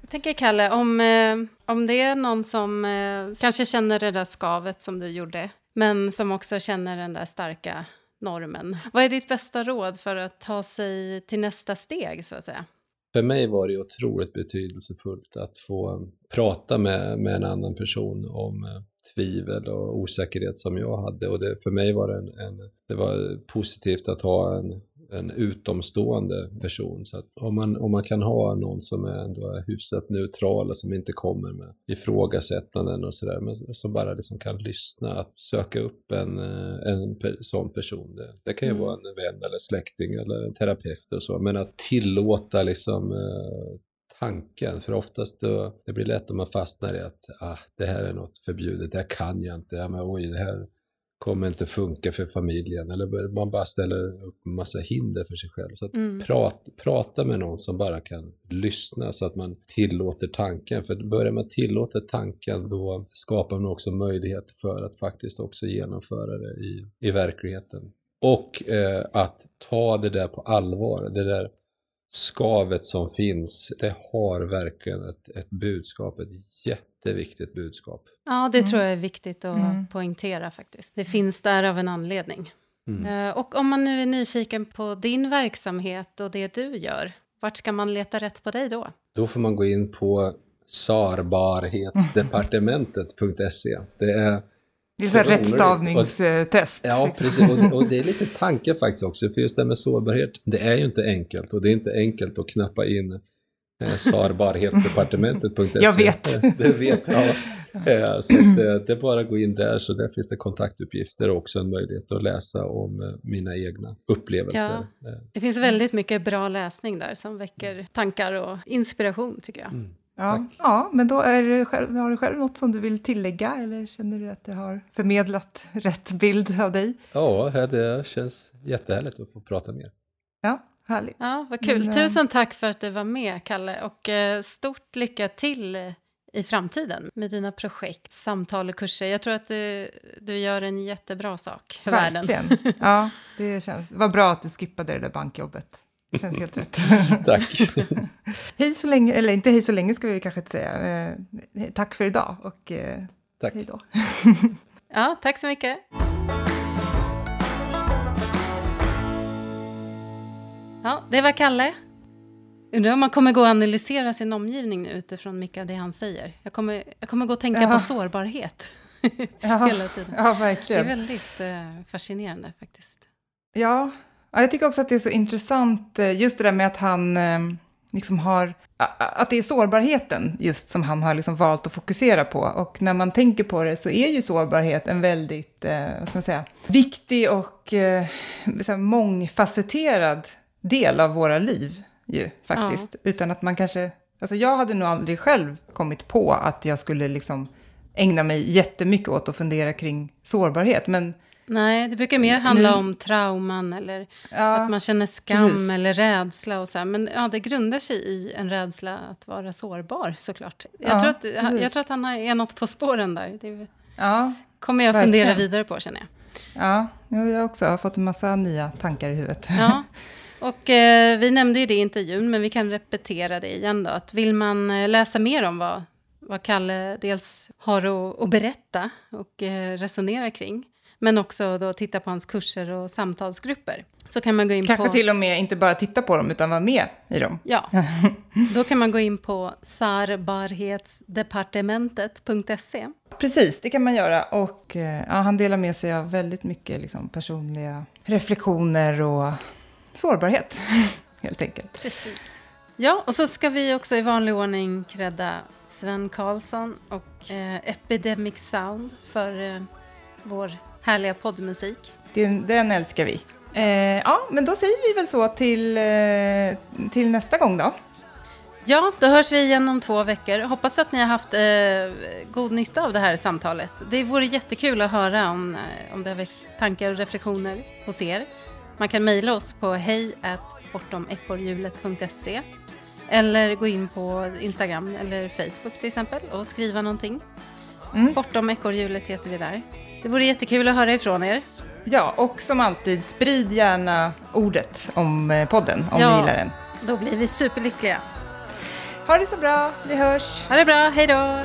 Jag tänker Kalle, om, eh, om det är någon som eh, kanske känner det där skavet som du gjorde, men som också känner den där starka normen. Vad är ditt bästa råd för att ta sig till nästa steg, så att säga? För mig var det otroligt betydelsefullt att få prata med, med en annan person om eh, tvivel och osäkerhet som jag hade. Och det, för mig var det, en, en, det var positivt att ha en, en utomstående person. Så att om, man, om man kan ha någon som är ändå hyfsat neutral och som inte kommer med ifrågasättanden och sådär, men som bara liksom kan lyssna, att söka upp en, eh, en sån person. Det, det kan ju Mm. vara en vän eller släkting eller en terapeut och så, men att tillåta liksom eh, tanken, för oftast då, det blir lätt om man fastnar i att ah, det här är något förbjudet, det här kan jag inte, ja, men oj, det här kommer inte funka för familjen, eller man bara ställer upp en massa hinder för sig själv. Så att Mm. prat, prata med någon som bara kan lyssna så att man tillåter tanken, för börjar man tillåta tanken då skapar man också möjlighet för att faktiskt också genomföra det i, i verkligheten. Och eh, att ta det där på allvar, det där skavet som finns, det har verkligen ett, ett budskap, ett jätteviktigt budskap. Ja, det Mm. tror jag är viktigt att Mm. poängtera faktiskt. Det finns där av en anledning. Mm. Eh, Och om man nu är nyfiken på din verksamhet och det du gör, vart ska man leta rätt på dig då? Då får man gå in på sarbarhetsdepartementet.se. Det är Det är så rättstavningstest. Ja, liksom. precis. Och det, och det är lite tanke faktiskt också, för just det med sårbarhet, det är ju inte enkelt och det är inte enkelt att knappa in eh, sarbarhetsdepartementet.se. Jag vet. Det vet jag. Eh, Så att, eh, det är bara att gå in där, så där finns det kontaktuppgifter och också en möjlighet att läsa om eh, mina egna upplevelser. Eh, Det finns väldigt mycket bra läsning där som väcker tankar och inspiration tycker jag. Mm. Ja, ja, men då är du själv, har du själv något som du vill tillägga eller känner du att det har förmedlat rätt bild av dig? Ja, det känns jättehärligt att få prata mer. Ja, härligt. Ja, vad kul. Men, eh, Tusen tack för att du var med, Kalle. Och eh, stort lycka till eh, i framtiden med dina projekt, samtal och kurser. Jag tror att du, du gör en jättebra sak för världen. Verkligen. Ja, det känns... Vad bra att du skippade det där bankjobbet. Det känns helt rätt. Tack. hej så länge, eller inte hej så länge ska vi kanske inte säga. Eh, tack för idag och eh, Tack. hej då. Ja, tack så mycket. Ja, det var Kalle. Undrar om man kommer gå och analysera sin omgivning nu utifrån mycket av det han säger. Jag kommer, jag kommer gå och tänka Ja. på sårbarhet hela tiden. ja Det är verkligen. väldigt eh, fascinerande faktiskt. Ja. Ja, jag tycker också att det är så intressant, eh, just det där med att han eh, liksom har, att det är sårbarheten just som han har liksom valt att fokusera på. Och när man tänker på det så är ju sårbarhet en väldigt, eh, vad ska man säga, viktig och eh, mångfacetterad del av våra liv ju faktiskt. Utan att man kanske, alltså jag hade nog aldrig själv kommit på att jag skulle liksom ägna mig jättemycket åt att fundera kring sårbarhet. Men Nej, det brukar mer handla Nu- om trauman eller ja, att man känner skam precis. eller rädsla och så här. Men ja, det grundar sig i en rädsla att vara sårbar såklart. Jag, Ja, tror, att, precis. jag tror att han är något på spåren där. Det ja, kommer jag Verkligen. fundera vidare på känner jag. Ja, jag också har fått en massa nya tankar i huvudet. Ja. Och eh, vi nämnde ju det i intervjun, men vi kan repetera det igen då. Att vill man eh, läsa mer om vad, vad Kalle dels har att, att berätta och eh, resonera kring, men också då titta på hans kurser och samtalsgrupper, så kan man gå in Kanske på... till och med inte bara titta på dem utan vara med i dem. Ja, då kan man gå in på sarbarhetsdepartementet.se. Precis, det kan man göra. Och eh, ja, han delar med sig av väldigt mycket liksom, personliga reflektioner och sårbarhet, helt enkelt. Precis. Ja, och så ska vi också i vanlig ordning credda Sven Karlsson och eh, Epidemic Sound för eh, vår härliga poddmusik. Den, den älskar vi. Eh, ja, men då säger vi väl så till, eh, till nästa gång då. Ja, då hörs vi igen om två veckor. Hoppas att ni har haft eh, god nytta av det här samtalet. Det vore jättekul att höra om, eh, om det har växt tankar och reflektioner hos er. Man kan mejla oss på hej bortomekorrhjulet.se eller gå in på Instagram eller Facebook till exempel och skriva någonting. Mm. Bortom ekorrhjulet heter vi där. Det vore jättekul att höra ifrån er. Ja, och som alltid, sprid gärna ordet om eh, podden om Ja. ni gillar den. Då blir vi superlyckliga. Ha det så bra, vi hörs! Ha det bra, hej då!